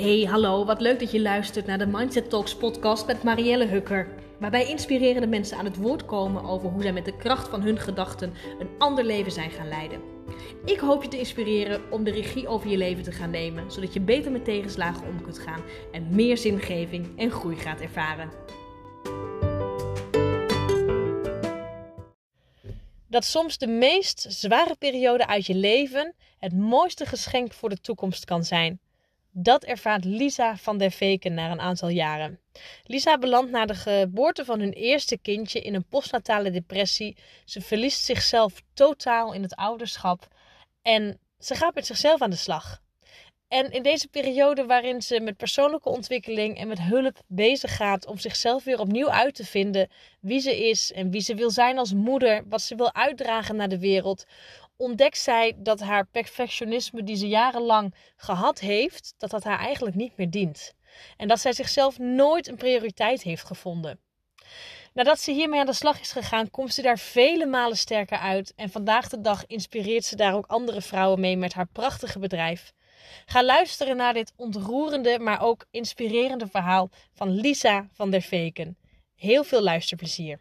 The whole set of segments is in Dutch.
Hey, hallo, wat leuk dat je luistert naar de Mindset Talks podcast met Marielle Hukker. Waarbij inspirerende mensen aan het woord komen over hoe zij met de kracht van hun gedachten een ander leven zijn gaan leiden. Ik hoop je te inspireren om de regie over je leven te gaan nemen, zodat je beter met tegenslagen om kunt gaan en meer zingeving en groei gaat ervaren. Dat soms de meest zware periode uit je leven het mooiste geschenk voor de toekomst kan zijn. Dat ervaart Lisa van der Veken na een aantal jaren. Lisa belandt na de geboorte van hun eerste kindje in een postnatale depressie. Ze verliest zichzelf totaal in het ouderschap en ze gaat met zichzelf aan de slag. En in deze periode waarin ze met persoonlijke ontwikkeling en met hulp bezig gaat om zichzelf weer opnieuw uit te vinden wie ze is en wie ze wil zijn als moeder, wat ze wil uitdragen naar de wereld, ontdekt zij dat haar perfectionisme die ze jarenlang gehad heeft, dat dat haar eigenlijk niet meer dient. En dat zij zichzelf nooit een prioriteit heeft gevonden. Nadat ze hiermee aan de slag is gegaan, komt ze daar vele malen sterker uit. En vandaag de dag inspireert ze daar ook andere vrouwen mee met haar prachtige bedrijf. Ga luisteren naar dit ontroerende, maar ook inspirerende verhaal van Lisa van der Veken. Heel veel luisterplezier.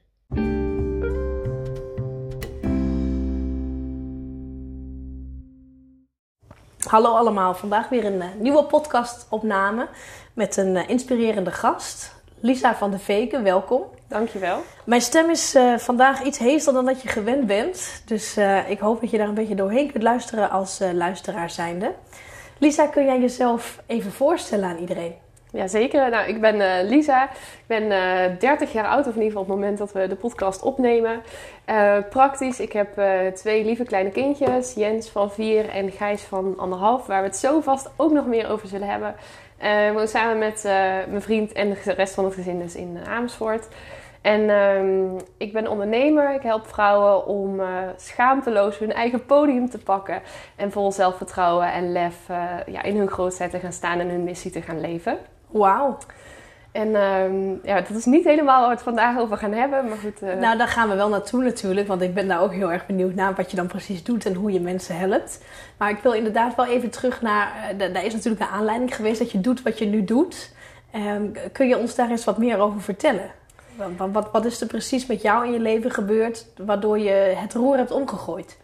Hallo allemaal, vandaag weer een uh, nieuwe podcastopname met een uh, inspirerende gast. Lisa van der Veken, welkom. Dankjewel. Mijn stem is uh, vandaag iets heeser dan dat je gewend bent. Dus ik hoop dat je daar een beetje doorheen kunt luisteren als luisteraar zijnde. Lisa, kun jij jezelf even voorstellen aan iedereen? Jazeker. Nou, ik ben uh, Lisa. Ik ben uh, 30 jaar oud, of in ieder geval op het moment dat we de podcast opnemen. Uh, praktisch, ik heb twee lieve kleine kindjes. Jens van 4 en Gijs van anderhalf. Waar we het zo vast ook nog meer over zullen hebben. ik woon samen met mijn vriend en de rest van het gezin dus in Amersfoort. En um, ik ben ondernemer. Ik help vrouwen om uh, schaamteloos hun eigen podium te pakken. En vol zelfvertrouwen en lef ja, in hun grootheid te gaan staan en hun missie te gaan leven. Wauw. En um, ja, dat is niet helemaal waar we het vandaag over gaan hebben, maar goed. Uh... Nou, daar gaan we wel naartoe natuurlijk, want ik ben daar ook heel erg benieuwd naar wat je dan precies doet en hoe je mensen helpt. Maar ik wil inderdaad wel even terug naar, daar is natuurlijk een aanleiding geweest dat je doet wat je nu doet. Um, kun je ons daar eens wat meer over vertellen? Wat, wat, wat, is er precies met jou in je leven gebeurd waardoor je het roer hebt omgegooid?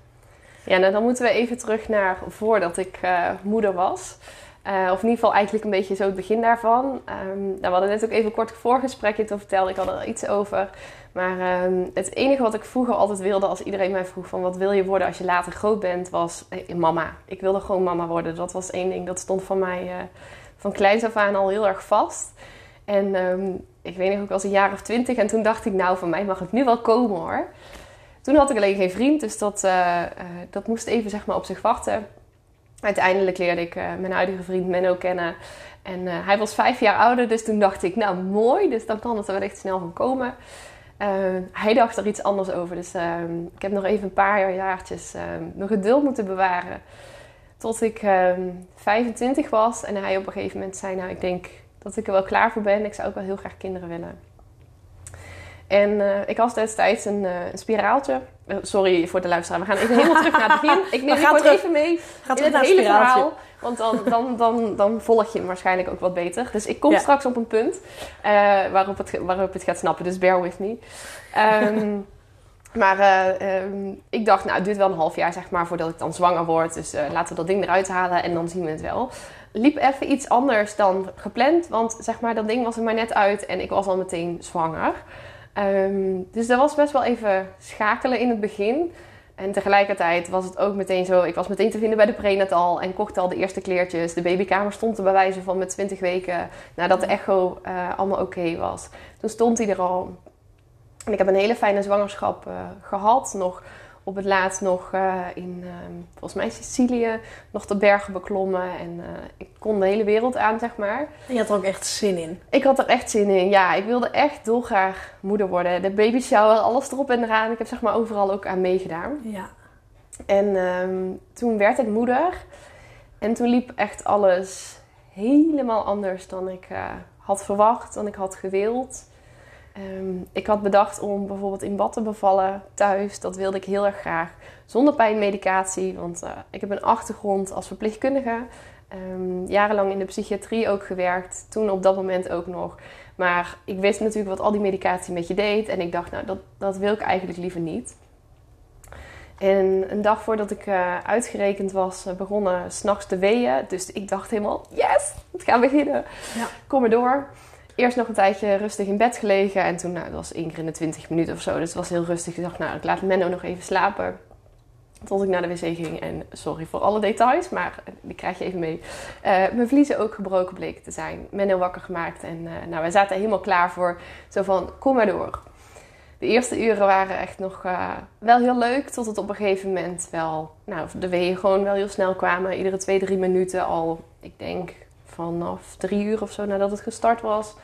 Ja, nou dan moeten we even terug naar voordat ik uh, moeder was. Uh, of in ieder geval eigenlijk een beetje zo het begin daarvan. Um, nou, we hadden net ook even een kort voorgesprekje te vertellen. Ik had er iets over. Maar um, het enige wat ik vroeger altijd wilde, als iedereen mij vroeg van wat wil je worden als je later groot bent, was eh, mama. Ik wilde gewoon mama worden. Dat was één ding. Dat stond van mij uh, van kleins af aan al heel erg vast. En um, ik weet nog ook, als een jaar of twintig. En toen dacht ik, nou, van mij mag het nu wel komen hoor. Toen had ik alleen geen vriend, dus dat, dat moest even zeg maar op zich wachten. Uiteindelijk leerde ik uh, mijn huidige vriend Menno kennen. En hij was vijf jaar ouder, dus toen dacht ik, nou mooi, dus dan kan het er wel echt snel van komen. hij dacht er iets anders over, dus ehm, ik heb nog even een paar jaartjes ehm, nog geduld moeten bewaren. Tot ik 25 ehm, was en hij op een gegeven moment zei, nou ik denk dat ik er wel klaar voor ben. Ik zou ook wel heel graag kinderen willen. En uh, ik had destijds een, een spiraaltje. Uh, sorry voor de luisteraar. We gaan even helemaal terug naar het begin. Ik neem je terug, even mee gaat in het hele verhaal. Want dan, dan, dan, dan volg je hem waarschijnlijk ook wat beter. Dus ik kom ja. straks op een punt waarop, het, waarop het gaat snappen. Dus bear with me. Um, maar um, ik dacht, nou, het duurt wel een half jaar zeg maar voordat ik dan zwanger word. Dus laten we dat ding eruit halen en dan zien we het wel liep even iets anders dan gepland. Want zeg maar, dat ding was er maar net uit en ik was al meteen zwanger. Um, dus dat was best wel even schakelen in het begin. En tegelijkertijd was het ook meteen zo. Ik was meteen te vinden bij de prenatal en kocht al de eerste kleertjes. De babykamer stond er bij wijze van met 20 weken nadat de echo uh, allemaal oké okay was. Toen stond hij er al. En ik heb een hele fijne zwangerschap uh, gehad. Nog op het laatst nog uh, in, uh, volgens mij Sicilië, nog de bergen beklommen. En uh, ik kon de hele wereld aan, zeg maar. En je had er ook echt zin in? Ik had er echt zin in, ja. Ik wilde echt dolgraag moeder worden. De baby shower, alles erop en eraan. Ik heb zeg maar overal ook aan meegedaan. Ja. En um, toen werd ik moeder. En toen liep echt alles helemaal anders dan ik had verwacht, dan ik had gewild. Um, ik had bedacht om bijvoorbeeld in bad te bevallen thuis. Dat wilde ik heel erg graag. Zonder pijnmedicatie, want uh, ik heb een achtergrond als verpleegkundige. Ehm, jarenlang in de psychiatrie ook gewerkt. Toen op dat moment ook nog. Maar ik wist natuurlijk wat al die medicatie met je deed. En ik dacht, nou, dat, dat wil ik eigenlijk liever niet. En een dag voordat ik uh, uitgerekend was, uh, begonnen s'nachts te weeën. Dus ik dacht helemaal, yes, het gaat beginnen. Ja. Kom maar door. Eerst nog een tijdje rustig in bed gelegen. En toen, nou, dat was één keer in de 20 minuten of zo. Dus het was heel rustig. Ik dacht, nou, ik laat Menno nog even slapen. Tot ik naar de wc ging. En sorry voor alle details, maar die krijg je even mee. Uh, mijn vliezen ook gebroken bleken te zijn. Menno wakker gemaakt. En nou, wij zaten helemaal klaar voor. Zo van, kom maar door de eerste uren waren echt nog wel heel leuk. Tot het op een gegeven moment wel, nou, de weeën gewoon wel heel snel kwamen. Iedere twee, drie minuten al, ik denk vanaf drie uur of zo nadat het gestart was.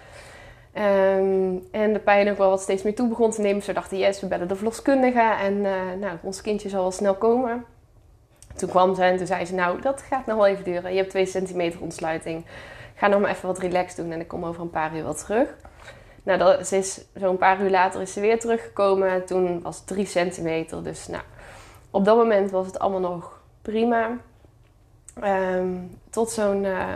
Um, en de pijn ook wel wat steeds meer toe begon te nemen. We dachten, yes, we bellen de verloskundige. En uh, nou, ons kindje zal wel snel komen. Toen kwam ze en toen zei ze, nou, dat gaat nog wel even duren. Je hebt twee centimeter ontsluiting. Ga nog maar even wat relaxed doen en ik kom over een paar uur wel terug. Nou, dat, ze is, zo'n paar uur later is ze weer teruggekomen. Toen was het 3 centimeter. Dus nou, op dat moment was het allemaal nog prima. Um, tot zo'n... Uh,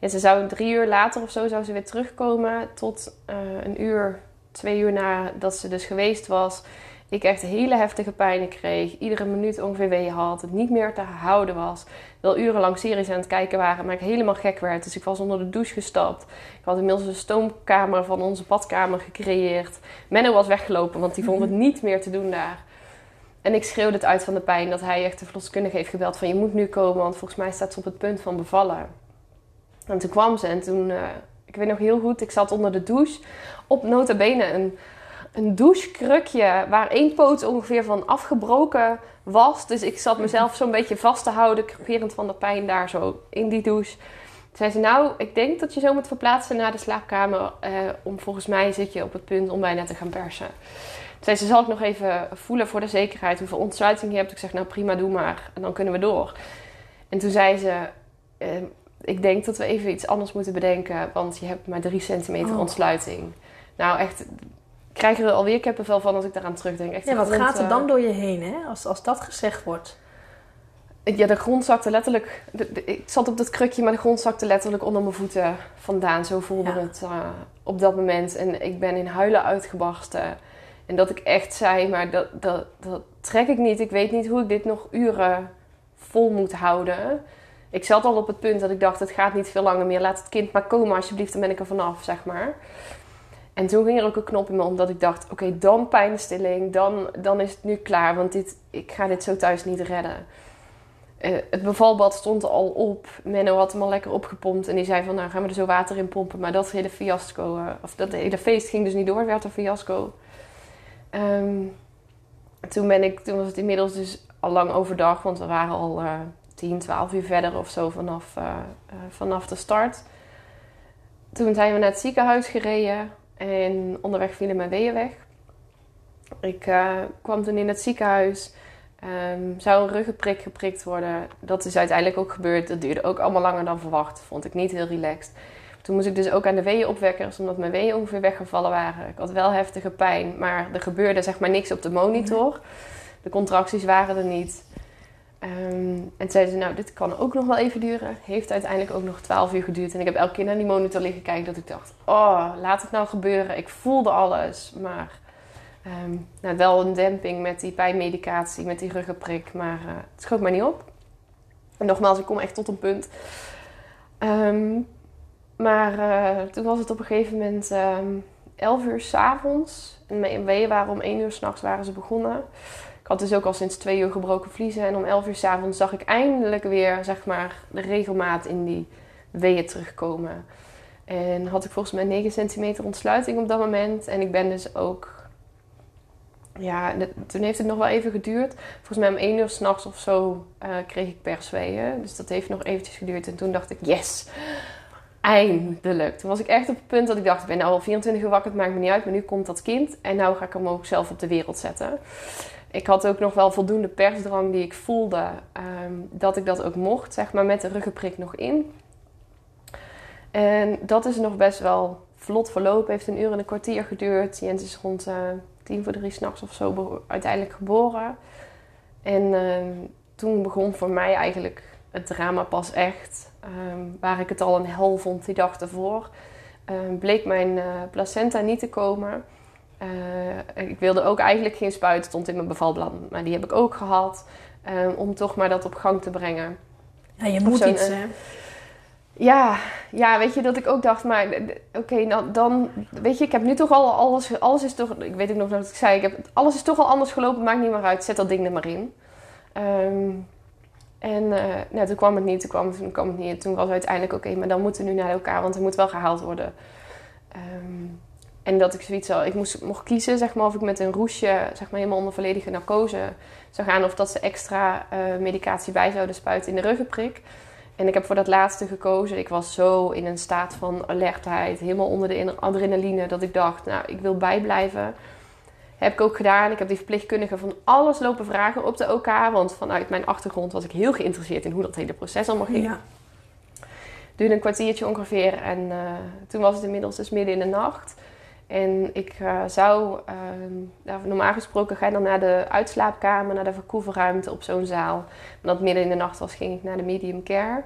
ja, ze zou drie uur later of zo zou ze weer terugkomen. Tot uh, een uur, twee uur nadat ze dus geweest was ik echt hele heftige pijnen kreeg. Iedere minuut ongeveer weeën had. Het niet meer te houden was. Wel urenlang series aan het kijken waren, maar ik helemaal gek werd. Dus ik was onder de douche gestapt. Ik had inmiddels een stoomkamer van onze badkamer gecreëerd. Menno was weggelopen, want die vond het niet meer te doen daar. En ik schreeuwde het uit van de pijn dat hij echt de verloskundige heeft gebeld van je moet nu komen, want volgens mij staat ze op het punt van bevallen. En toen kwam ze en toen, uh, ik weet nog heel goed, ik zat onder de douche op nota bene een een douchekrukje waar één poot ongeveer van afgebroken was. Dus ik zat mezelf zo'n beetje vast te houden, creperend van de pijn daar zo in die douche. Toen zei ze, nou, ik denk dat je zo moet verplaatsen naar de slaapkamer. Eh, om volgens mij zit je op het punt om bijna te gaan persen. Toen zei ze, zal ik nog even voelen voor de zekerheid hoeveel ontsluiting je hebt? Ik zeg, nou prima, doe maar. En dan kunnen we door. En toen zei ze, eh, ik denk dat we even iets anders moeten bedenken. Want je hebt maar drie centimeter oh. ontsluiting. Nou, echt, krijg er alweer kippenvel van als ik daaraan terugdenk. Echt ja, wat gaat er dan door je heen, hè? Als, als dat gezegd wordt? Ja, de grond zakte letterlijk... ik zat op dat krukje, maar de grond zakte letterlijk onder mijn voeten vandaan. Zo voelde het uh, op dat moment. En ik ben in huilen uitgebarsten. En dat ik echt zei, maar dat, dat, dat trek ik niet. Ik weet niet hoe ik dit nog uren vol moet houden. Ik zat al op het punt dat ik dacht, het gaat niet veel langer meer. Laat het kind maar komen alsjeblieft, dan ben ik er vanaf, zeg maar. En toen ging er ook een knop in me omdat ik dacht: oké, dan pijnstilling, dan, dan is het nu klaar, want dit, ik ga dit zo thuis niet redden. Uh, het bevalbad stond al op. Menno had hem al lekker opgepompt. En die zei van, nou gaan we er zo water in pompen. Maar dat hele fiasco, uh, of dat hele feest ging dus niet door. Werd een fiasco. Um, toen, ben ik, toen was het inmiddels dus al lang overdag. Want we waren al uh, 10, 12 uur verder of zo vanaf, uh, vanaf de start. Toen zijn we naar het ziekenhuis gereden. En onderweg vielen mijn weeën weg. Ik uh, kwam toen in het ziekenhuis. Um, zou een ruggenprik geprikt worden. Dat is uiteindelijk ook gebeurd. Dat duurde ook allemaal langer dan verwacht. Vond ik niet heel relaxed. Toen moest ik dus ook aan de weeënopwekkers, omdat mijn weeën ongeveer weggevallen waren. Ik had wel heftige pijn, maar er gebeurde zeg maar niks op de monitor. De contracties waren er niet. Um, en zeiden ze, nou, dit kan ook nog wel even duren. Heeft uiteindelijk ook nog 12 uur geduurd. En ik heb elke keer naar die monitor liggen kijken dat ik dacht, oh, laat het nou gebeuren. Ik voelde alles, maar um, nou, wel een demping met die pijnmedicatie, met die ruggenprik. Maar uh, het schoot mij niet op. En nogmaals, ik kom echt tot een punt. Um, maar uh, toen was het op een gegeven moment 11 uur s'avonds. En mijn waren om 1 uur s'nachts waren ze begonnen had dus ook al sinds twee uur gebroken vliezen. En om elf uur s'avonds zag ik eindelijk weer zeg maar, de regelmaat in die weeën terugkomen. En had ik volgens mij 9 centimeter ontsluiting op dat moment. En ik ben dus ook... Ja, toen heeft het nog wel even geduurd. Volgens mij om 1 uur s'nachts of zo uh, kreeg ik persweeën. Dus dat heeft nog eventjes geduurd. En toen dacht ik, yes, eindelijk. Toen was ik echt op het punt dat ik dacht, ik ben al 24 uur wakker, het maakt me niet uit. Maar nu komt dat kind en nou ga ik hem ook zelf op de wereld zetten ik had ook nog wel voldoende persdrang die ik voelde ehm, dat ik dat ook mocht, zeg maar, met de ruggenprik nog in. En dat is nog best wel vlot verlopen. Heeft een uur en een kwartier geduurd. Jens is rond uh, tien voor drie s'nachts of zo uiteindelijk geboren. En ehm, toen begon voor mij eigenlijk het drama pas echt. ehm, waar ik het al een hel vond die dag ervoor, bleek mijn uh, placenta niet te komen. Uh, ik wilde ook eigenlijk geen spuit, stond in mijn bevalplan, maar die heb ik ook gehad. Um, om toch maar dat op gang te brengen. Ja, je moet iets, hè? Ja, ja, weet je, dat ik ook dacht, maar oké, okay, nou, dan, weet je, ik heb nu toch al alles, alles is toch, ik weet ook nog dat ik zei, ik heb, alles is toch al anders gelopen, maakt niet meer uit, zet dat ding er maar in. Um, en uh, nou, toen kwam het niet, toen kwam het, toen kwam het niet. En toen was het uiteindelijk oké, okay, maar dan moeten we nu naar elkaar, want er moet wel gehaald worden. Um, en dat ik zoiets al, ik moest, mocht kiezen, zeg maar, of ik met een roesje, zeg maar, helemaal onder volledige narcose zou gaan, of dat ze extra uh, medicatie bij zouden spuiten in de ruggenprik. En ik heb voor dat laatste gekozen. Ik was zo in een staat van alertheid, helemaal onder de adrenaline, dat ik dacht, nou, ik wil bijblijven. Heb ik ook gedaan. Ik heb die verpleegkundige van alles lopen vragen op de OK. Want vanuit mijn achtergrond was ik heel geïnteresseerd in hoe dat hele proces allemaal ging. Ja. Duurde een kwartiertje ongeveer. En uh, toen was het inmiddels dus midden in de nacht. En ik uh, zou, uh, normaal gesproken ga je dan naar de uitslaapkamer, naar de verkoeverruimte op zo'n zaal. Maar dat midden in de nacht was, ging ik naar de medium care.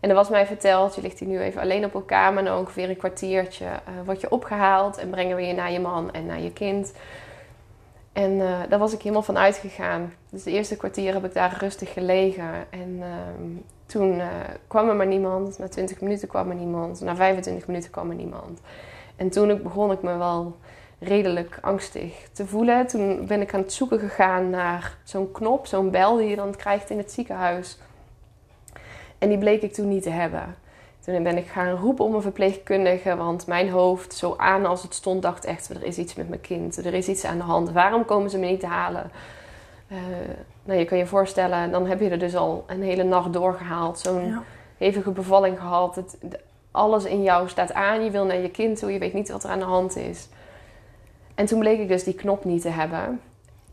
En er was mij verteld, je ligt hier nu even alleen op elkaar, maar na ongeveer een kwartiertje uh, word je opgehaald en brengen we je naar je man en naar je kind. En uh, daar was ik helemaal van uitgegaan. Dus de eerste kwartier heb ik daar rustig gelegen. En uh, toen kwam er maar niemand. Na 20 minuten kwam er niemand. Na 25 minuten kwam er niemand. En toen begon ik me wel redelijk angstig te voelen. Toen ben ik aan het zoeken gegaan naar zo'n knop, zo'n bel die je dan krijgt in het ziekenhuis. En die bleek ik toen niet te hebben. Toen ben ik gaan roepen om een verpleegkundige, want mijn hoofd, zo aan als het stond, dacht echt: er is iets met mijn kind, er is iets aan de hand. Waarom komen ze me niet te halen? Uh, nou, je kan je voorstellen, dan heb je er dus al een hele nacht doorgehaald, zo'n ja. hevige bevalling gehad. Het, alles in jou staat aan, je wil naar je kind toe, je weet niet wat er aan de hand is. En toen bleek ik dus die knop niet te hebben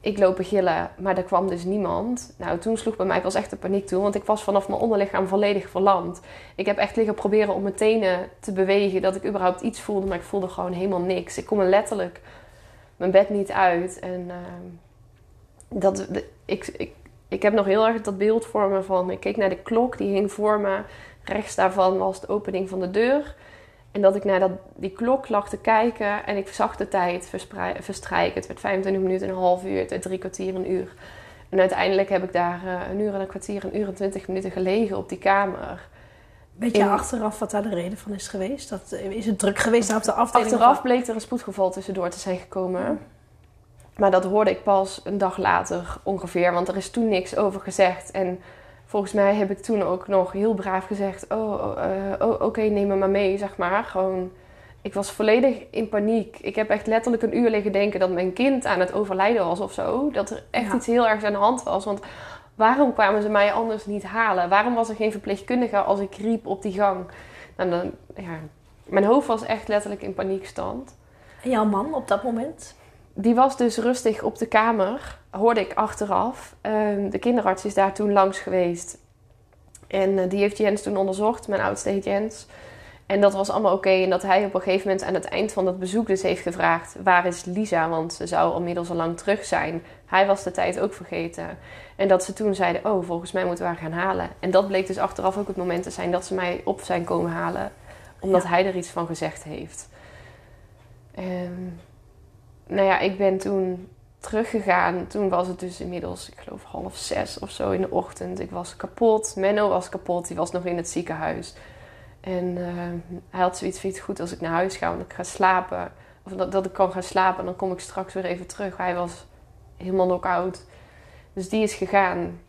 ik loop gillen, maar er kwam dus niemand. Nou, toen sloeg bij mij pas echt de paniek toe, want ik was vanaf mijn onderlichaam volledig verlamd. Ik heb echt liggen proberen om mijn tenen te bewegen, dat ik überhaupt iets voelde, maar ik voelde gewoon helemaal niks. Ik kon me letterlijk mijn bed niet uit. En uh, dat, ik, ik, ik heb nog heel erg dat beeld voor me van, ik keek naar de klok, die hing voor me. Rechts daarvan was de opening van de deur. En dat ik naar dat, die klok lag te kijken en ik zag de tijd verstrijken. Het werd 25 minuten, een half uur, het werd drie kwartier, een uur. En uiteindelijk heb ik daar uh, een uur en een kwartier, een uur en twintig minuten gelegen op die kamer. Weet je In... achteraf wat daar de reden van is geweest? Dat, is het druk geweest op de afdeling? Achteraf bleek er een spoedgeval tussendoor te zijn gekomen. Maar dat hoorde ik pas een dag later ongeveer, want er is toen niks over gezegd. En volgens mij heb ik toen ook nog heel braaf gezegd: Oh, uh, oh oké, neem me maar mee, zeg maar. Gewoon, ik was volledig in paniek. Ik heb echt letterlijk een uur liggen denken dat mijn kind aan het overlijden was of zo. Dat er echt iets heel ergs aan de hand was. Want waarom kwamen ze mij anders niet halen? Waarom was er geen verpleegkundige als ik riep op die gang? Nou, dan, ja, mijn hoofd was echt letterlijk in paniekstand. En jouw man op dat moment? die was dus rustig op de kamer, hoorde ik achteraf. Ehm, de kinderarts is daar toen langs geweest. En uh, die heeft Jens toen onderzocht, mijn oudste heet Jens. En dat was allemaal oké. En dat hij op een gegeven moment aan het eind van dat bezoek dus heeft gevraagd... waar is Lisa? Want ze zou inmiddels al lang terug zijn. Hij was de tijd ook vergeten. En dat ze toen zeiden, oh, volgens mij moeten we haar gaan halen. En dat bleek dus achteraf ook het moment te zijn dat ze mij op zijn komen halen. Omdat hij er iets van gezegd heeft. Um, nou ja, ik ben toen teruggegaan. Toen was het dus inmiddels, ik geloof half zes of zo in de ochtend. Ik was kapot. Menno was kapot. Die was nog in het ziekenhuis. En uh, hij had zoiets van, goed als ik naar huis ga, want ik ga slapen. Of dat, dat ik kan gaan slapen en dan kom ik straks weer even terug. Hij was helemaal knock-out. Dus die is gegaan.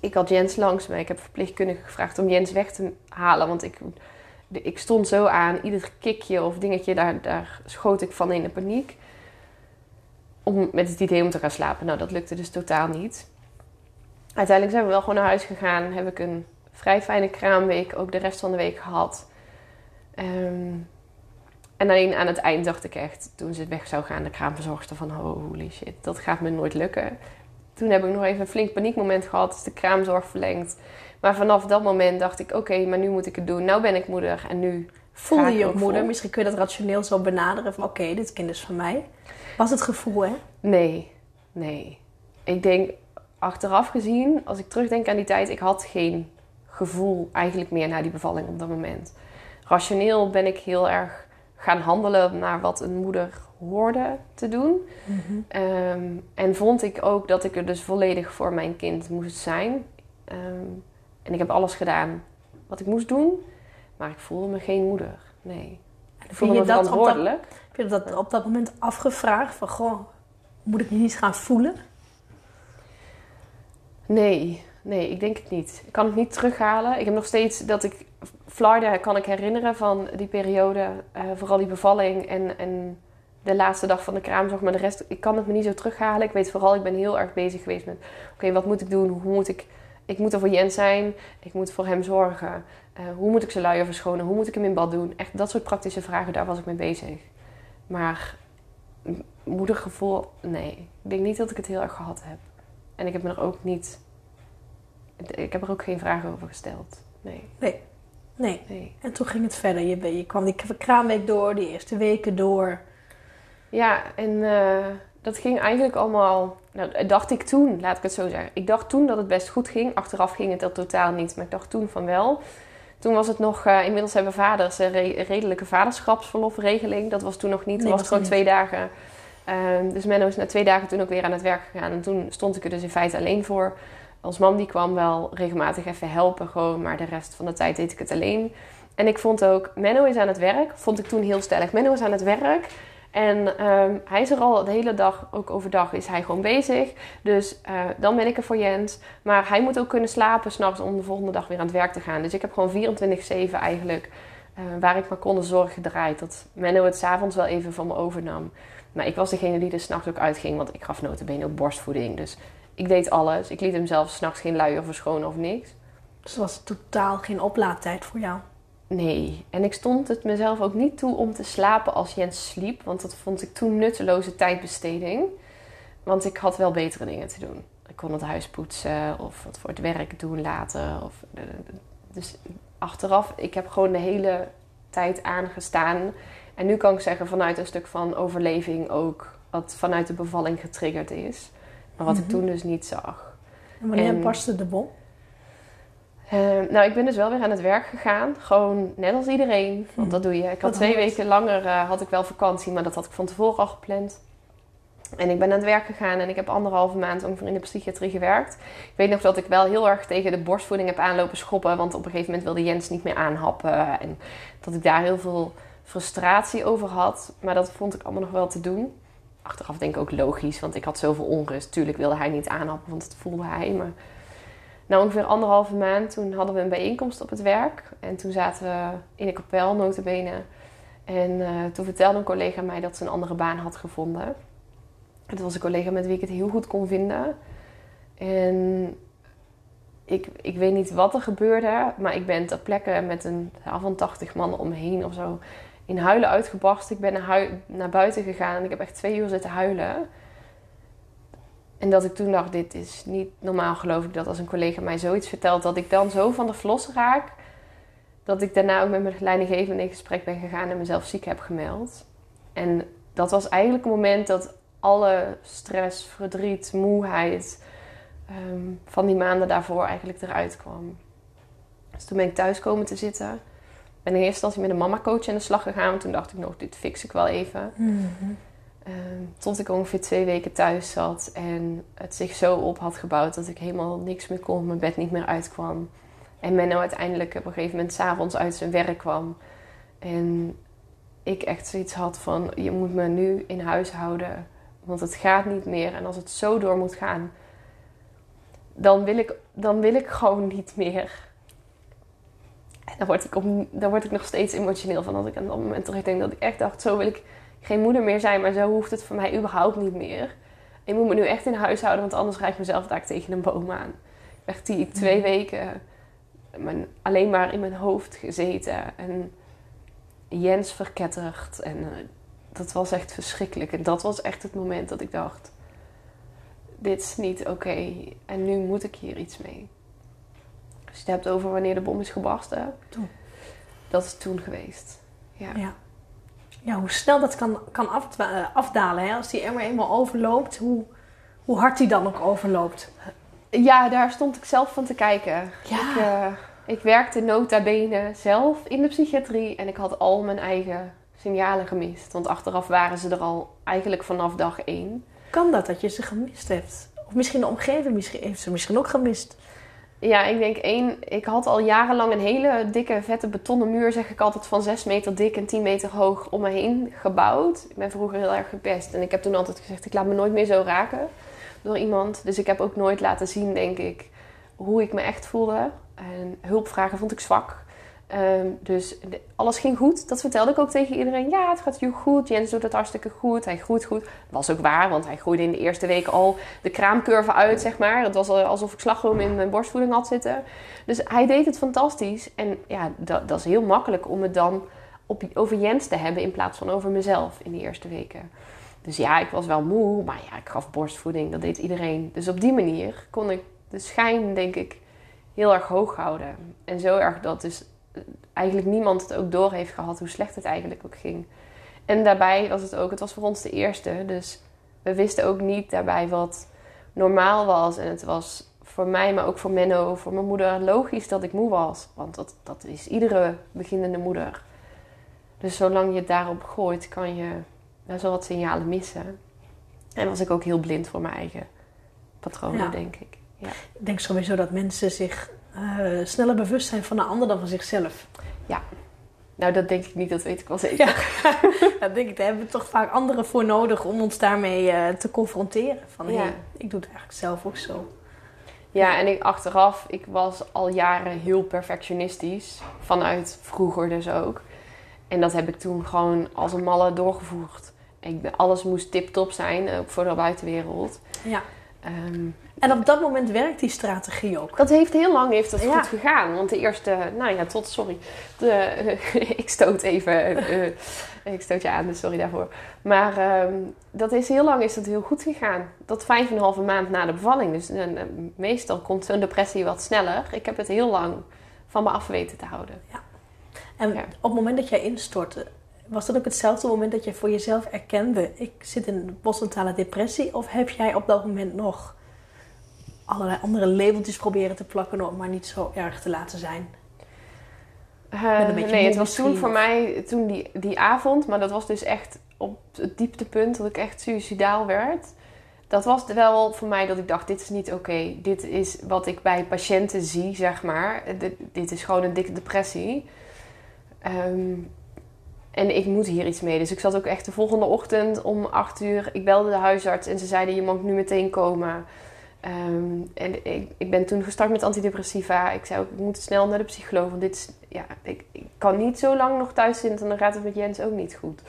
Ik had Jens langs me. Ik heb verpleegkundige gevraagd om Jens weg te halen. Want ik, ik stond zo aan. Ieder kikje of dingetje, daar, daar schoot ik van in de paniek om, met het idee om te gaan slapen. Nou, dat lukte dus totaal niet. Uiteindelijk zijn we wel gewoon naar huis gegaan. Heb ik een vrij fijne kraamweek ook de rest van de week gehad. Um, en alleen aan het eind dacht ik echt, toen ze weg zou gaan, de kraamverzorgster van holy shit, dat gaat me nooit lukken. Toen heb ik nog even een flink paniekmoment gehad, is de kraamzorg verlengd. Maar vanaf dat moment dacht ik, oké, maar nu moet ik het doen. Nou ben ik moeder en nu Voelde je ook moeder? Misschien kun je dat rationeel zo benaderen van oké, dit kind is van mij. Was het gevoel, hè? Nee, nee. Ik denk, achteraf gezien, als ik terugdenk aan die tijd, ik had geen gevoel eigenlijk meer naar die bevalling op dat moment. Rationeel ben ik heel erg gaan handelen naar wat een moeder hoorde te doen. Ehm, en vond ik ook dat ik er dus volledig voor mijn kind moest zijn. Ehm, en ik heb alles gedaan wat ik moest doen, maar ik voelde me geen moeder. Nee. Ik voelde je me dat op dat, verantwoordelijk. heb je dat op dat moment afgevraagd? Van, goh, moet ik me niet gaan voelen? Nee, nee, ik denk het niet. Ik kan het niet terughalen. Ik heb nog steeds dat ik... Florida kan ik herinneren van die periode. eh, vooral die bevalling en, en de laatste dag van de kraamzorg. Maar de rest, ik kan het me niet zo terughalen. Ik weet vooral, ik ben heel erg bezig geweest met... Oké, wat moet ik doen? Hoe moet ik... Ik moet er voor Jens zijn. Ik moet voor hem zorgen. Eh, hoe moet ik zijn luier verschonen? Hoe moet ik hem in bad doen? Echt dat soort praktische vragen, daar was ik mee bezig. Maar moedergevoel, nee. Ik denk niet dat ik het heel erg gehad heb. En ik heb me er ook niet... Ik heb er ook geen vragen over gesteld. Nee, Nee. nee. En toen ging het verder. Je, kwam die kraamweek door, die eerste weken door. Ja, en eh, dat ging eigenlijk allemaal... Nou, dacht ik toen, laat ik het zo zeggen. Ik dacht toen dat het best goed ging. Achteraf ging het dat totaal niet, maar ik dacht toen van wel. Toen was het nog... eh, inmiddels hebben vaders een re- redelijke vaderschapsverlofregeling. Dat was toen nog niet. Nee, dat was was gewoon twee dagen. Ehm, dus Menno is na twee dagen toen ook weer aan het werk gegaan. En toen stond ik er dus in feite alleen voor. Ons man die kwam wel regelmatig even helpen gewoon. Maar de rest van de tijd deed ik het alleen. En ik vond ook... Menno is aan het werk. Vond ik toen heel stellig. Menno is aan het werk. En ehm, hij is er al de hele dag, ook overdag is hij gewoon bezig. Dus eh, dan ben ik er voor Jens. Maar hij moet ook kunnen slapen s'nachts om de volgende dag weer aan het werk te gaan. Dus ik heb gewoon 24-7 eigenlijk, eh, waar ik maar kon de zorg gedraaid. Dat Menno het s'avonds wel even van me overnam. Maar ik was degene die er s'nachts ook uitging, want ik gaf notabene ook borstvoeding. Dus ik deed alles. Ik liet hem zelf s'nachts geen luier verschonen of niks. Dus was totaal geen oplaadtijd voor jou. Nee, en ik stond het mezelf ook niet toe om te slapen als Jens sliep. Want dat vond ik toen nutteloze tijdbesteding. Want ik had wel betere dingen te doen. Ik kon het huis poetsen of wat voor het werk doen later. Of, dus achteraf, ik heb gewoon de hele tijd aangestaan. En nu kan ik zeggen vanuit een stuk van overleving ook. Wat vanuit de bevalling getriggerd is. Maar wat ik Mhm. toen dus niet zag. En wanneer En- barstte de bom? Eh, nou, ik ben dus wel weer aan het werk gegaan. Gewoon net als iedereen. Want dat doe je. Ik had twee weken langer eh, had ik wel vakantie, maar dat had ik van tevoren al gepland. En ik ben aan het werk gegaan en ik heb anderhalve maand ongeveer in de psychiatrie gewerkt. Ik weet nog dat ik wel heel erg tegen de borstvoeding heb aanlopen schoppen. Want op een gegeven moment wilde Jens niet meer aanhappen. En dat ik daar heel veel frustratie over had. Maar dat vond ik allemaal nog wel te doen. Achteraf denk ik ook logisch, want ik had zoveel onrust. Tuurlijk wilde hij niet aanhappen, want dat voelde hij. Maar na ongeveer anderhalve maand, toen hadden we een bijeenkomst op het werk. En toen zaten we in de kapel, notabene. En eh, toen vertelde een collega mij dat ze een andere baan had gevonden. Het was een collega met wie ik het heel goed kon vinden. En ik, ik weet niet wat er gebeurde, maar ik ben ter plekke met een zaal van 80 man omheen of zo in huilen uitgebarst. Ik ben naar, naar buiten gegaan en ik heb echt twee uur zitten huilen. En dat ik toen dacht, dit is niet normaal geloof ik dat als een collega mij zoiets vertelt, dat ik dan zo van de vlos raak. Dat ik daarna ook met mijn leidinggevende in gesprek ben gegaan en mezelf ziek heb gemeld. En dat was eigenlijk een moment dat alle stress, verdriet, moeheid ehm, van die maanden daarvoor eigenlijk eruit kwam. Dus toen ben ik thuis komen te zitten. Ben in eerste instantie met een mama-coach aan de slag gegaan. Want toen dacht ik nog, dit fix ik wel even. Ehm, tot ik ongeveer twee weken thuis zat en het zich zo op had gebouwd dat ik helemaal niks meer kon, mijn bed niet meer uitkwam. En Menno uiteindelijk op een gegeven moment s'avonds uit zijn werk kwam. En ik echt zoiets had van, je moet me nu in huis houden, want het gaat niet meer. En als het zo door moet gaan, dan wil ik, dan wil ik gewoon niet meer. En daar word, ik op, daar word ik nog steeds emotioneel van als ik aan dat moment terugdenk. Dat ik echt dacht, zo wil ik geen moeder meer zijn, maar zo hoeft het voor mij überhaupt niet meer. Ik moet me nu echt in huis houden, want anders rijd ik mezelf daar tegen een boom aan. Echt die twee weken mijn, alleen maar in mijn hoofd gezeten en Jens verketterd. En eh, dat was echt verschrikkelijk. En dat was echt het moment dat ik dacht, dit is niet oké en nu moet ik hier iets mee. Als je het hebt over wanneer de bom is gebarsten, Toen. dat is toen geweest. Ja. Ja. Ja, hoe snel dat kan, kan afdwa- eh, afdalen. Hè? Als die emmer eenmaal overloopt, hoe, hoe hard die dan ook overloopt. Ja, daar stond ik zelf van te kijken. Ja. Ik, eh, Ik werkte nota bene zelf in de psychiatrie en ik had al mijn eigen signalen gemist. Want achteraf waren ze er al eigenlijk vanaf dag één. Kan dat, dat je ze gemist hebt? Of misschien de omgeving misschien, heeft ze misschien ook gemist? Ja, ik denk één. Ik had al jarenlang een hele dikke, vette betonnen muur, zeg ik altijd, van 6 meter dik en 10 meter hoog om me heen gebouwd. Ik ben vroeger heel erg gepest en ik heb toen altijd gezegd: ik laat me nooit meer zo raken door iemand. Dus ik heb ook nooit laten zien, denk ik, hoe ik me echt voelde. En hulpvragen vond ik zwak. Ehm, dus alles ging goed. Dat vertelde ik ook tegen iedereen. Ja, het gaat heel goed. Jens doet het hartstikke goed. Hij groeit goed. Was ook waar, want hij groeide in de eerste week al de kraamcurve uit, zeg maar. Het was alsof ik slagroom in mijn borstvoeding had zitten. Dus hij deed het fantastisch. En ja, dat, dat is heel makkelijk om het dan op, over Jens te hebben in plaats van over mezelf in die eerste weken. Dus ja, ik was wel moe, maar ja, ik gaf borstvoeding. Dat deed iedereen. Dus op die manier kon ik de schijn, denk ik, heel erg hoog houden. En zo erg dat dus eigenlijk niemand het ook door heeft gehad hoe slecht het eigenlijk ook ging. En daarbij was het ook, het was voor ons de eerste. Dus we wisten ook niet daarbij wat normaal was. En het was voor mij, maar ook voor Menno, voor mijn moeder, logisch dat ik moe was. Want dat, dat is iedere beginnende moeder. Dus zolang je het daarop gooit, kan je best wel wat signalen missen. En was ik ook heel blind voor mijn eigen patronen, denk ik. Ja. Ik denk sowieso dat mensen zich uh, sneller bewust zijn van de ander dan van zichzelf. Ja. Nou, dat denk ik niet, dat weet ik wel zeker. Ja, dat denk ik. Daar hebben we toch vaak anderen voor nodig om ons daarmee uh, te confronteren. Van, ja. ik doe het eigenlijk zelf ook zo. Ja, en ik achteraf, ik was al jaren heel perfectionistisch. Vanuit vroeger dus ook. En dat heb ik toen gewoon als een malle doorgevoerd. Ik, alles moest tip-top zijn, ook voor de buitenwereld. Ja. Um, en op dat moment werkt die strategie ook. Dat heeft heel lang heeft dat goed gegaan. Want de eerste, nou ja, tot, sorry. De, ik stoot even, uh, ik stoot je aan, dus sorry daarvoor. Maar um, dat is heel lang is dat heel goed gegaan. Tot vijf en een halve maand na de bevalling. Dus uh, meestal komt zo'n depressie wat sneller. Ik heb het heel lang van me af weten te houden. Ja. En op het moment dat jij instortte, was dat ook hetzelfde moment dat je voor jezelf erkende: ik zit in een postnatale depressie? Of heb jij op dat moment nog allerlei andere labeltjes proberen te plakken om maar niet zo erg te laten zijn? Uh, nee, het was toen voor mij, toen die, die avond, maar dat was dus echt op het dieptepunt dat ik echt suicidaal werd. Dat was wel voor mij dat ik dacht, dit is niet oké. Dit is wat ik bij patiënten zie, zeg maar. Dit, dit is gewoon een dikke depressie. Um, en ik moet hier iets mee. Dus ik zat ook echt de volgende ochtend om acht uur. Ik belde de huisarts en ze zeiden: Je mag nu meteen komen. Ehm, en ik, ik, ben toen gestart met antidepressiva. Ik zei ook: Ik moet snel naar de psycholoog. Want dit is, ja, ik, ik kan niet zo lang nog thuis zitten. En dan gaat het met Jens ook niet goed.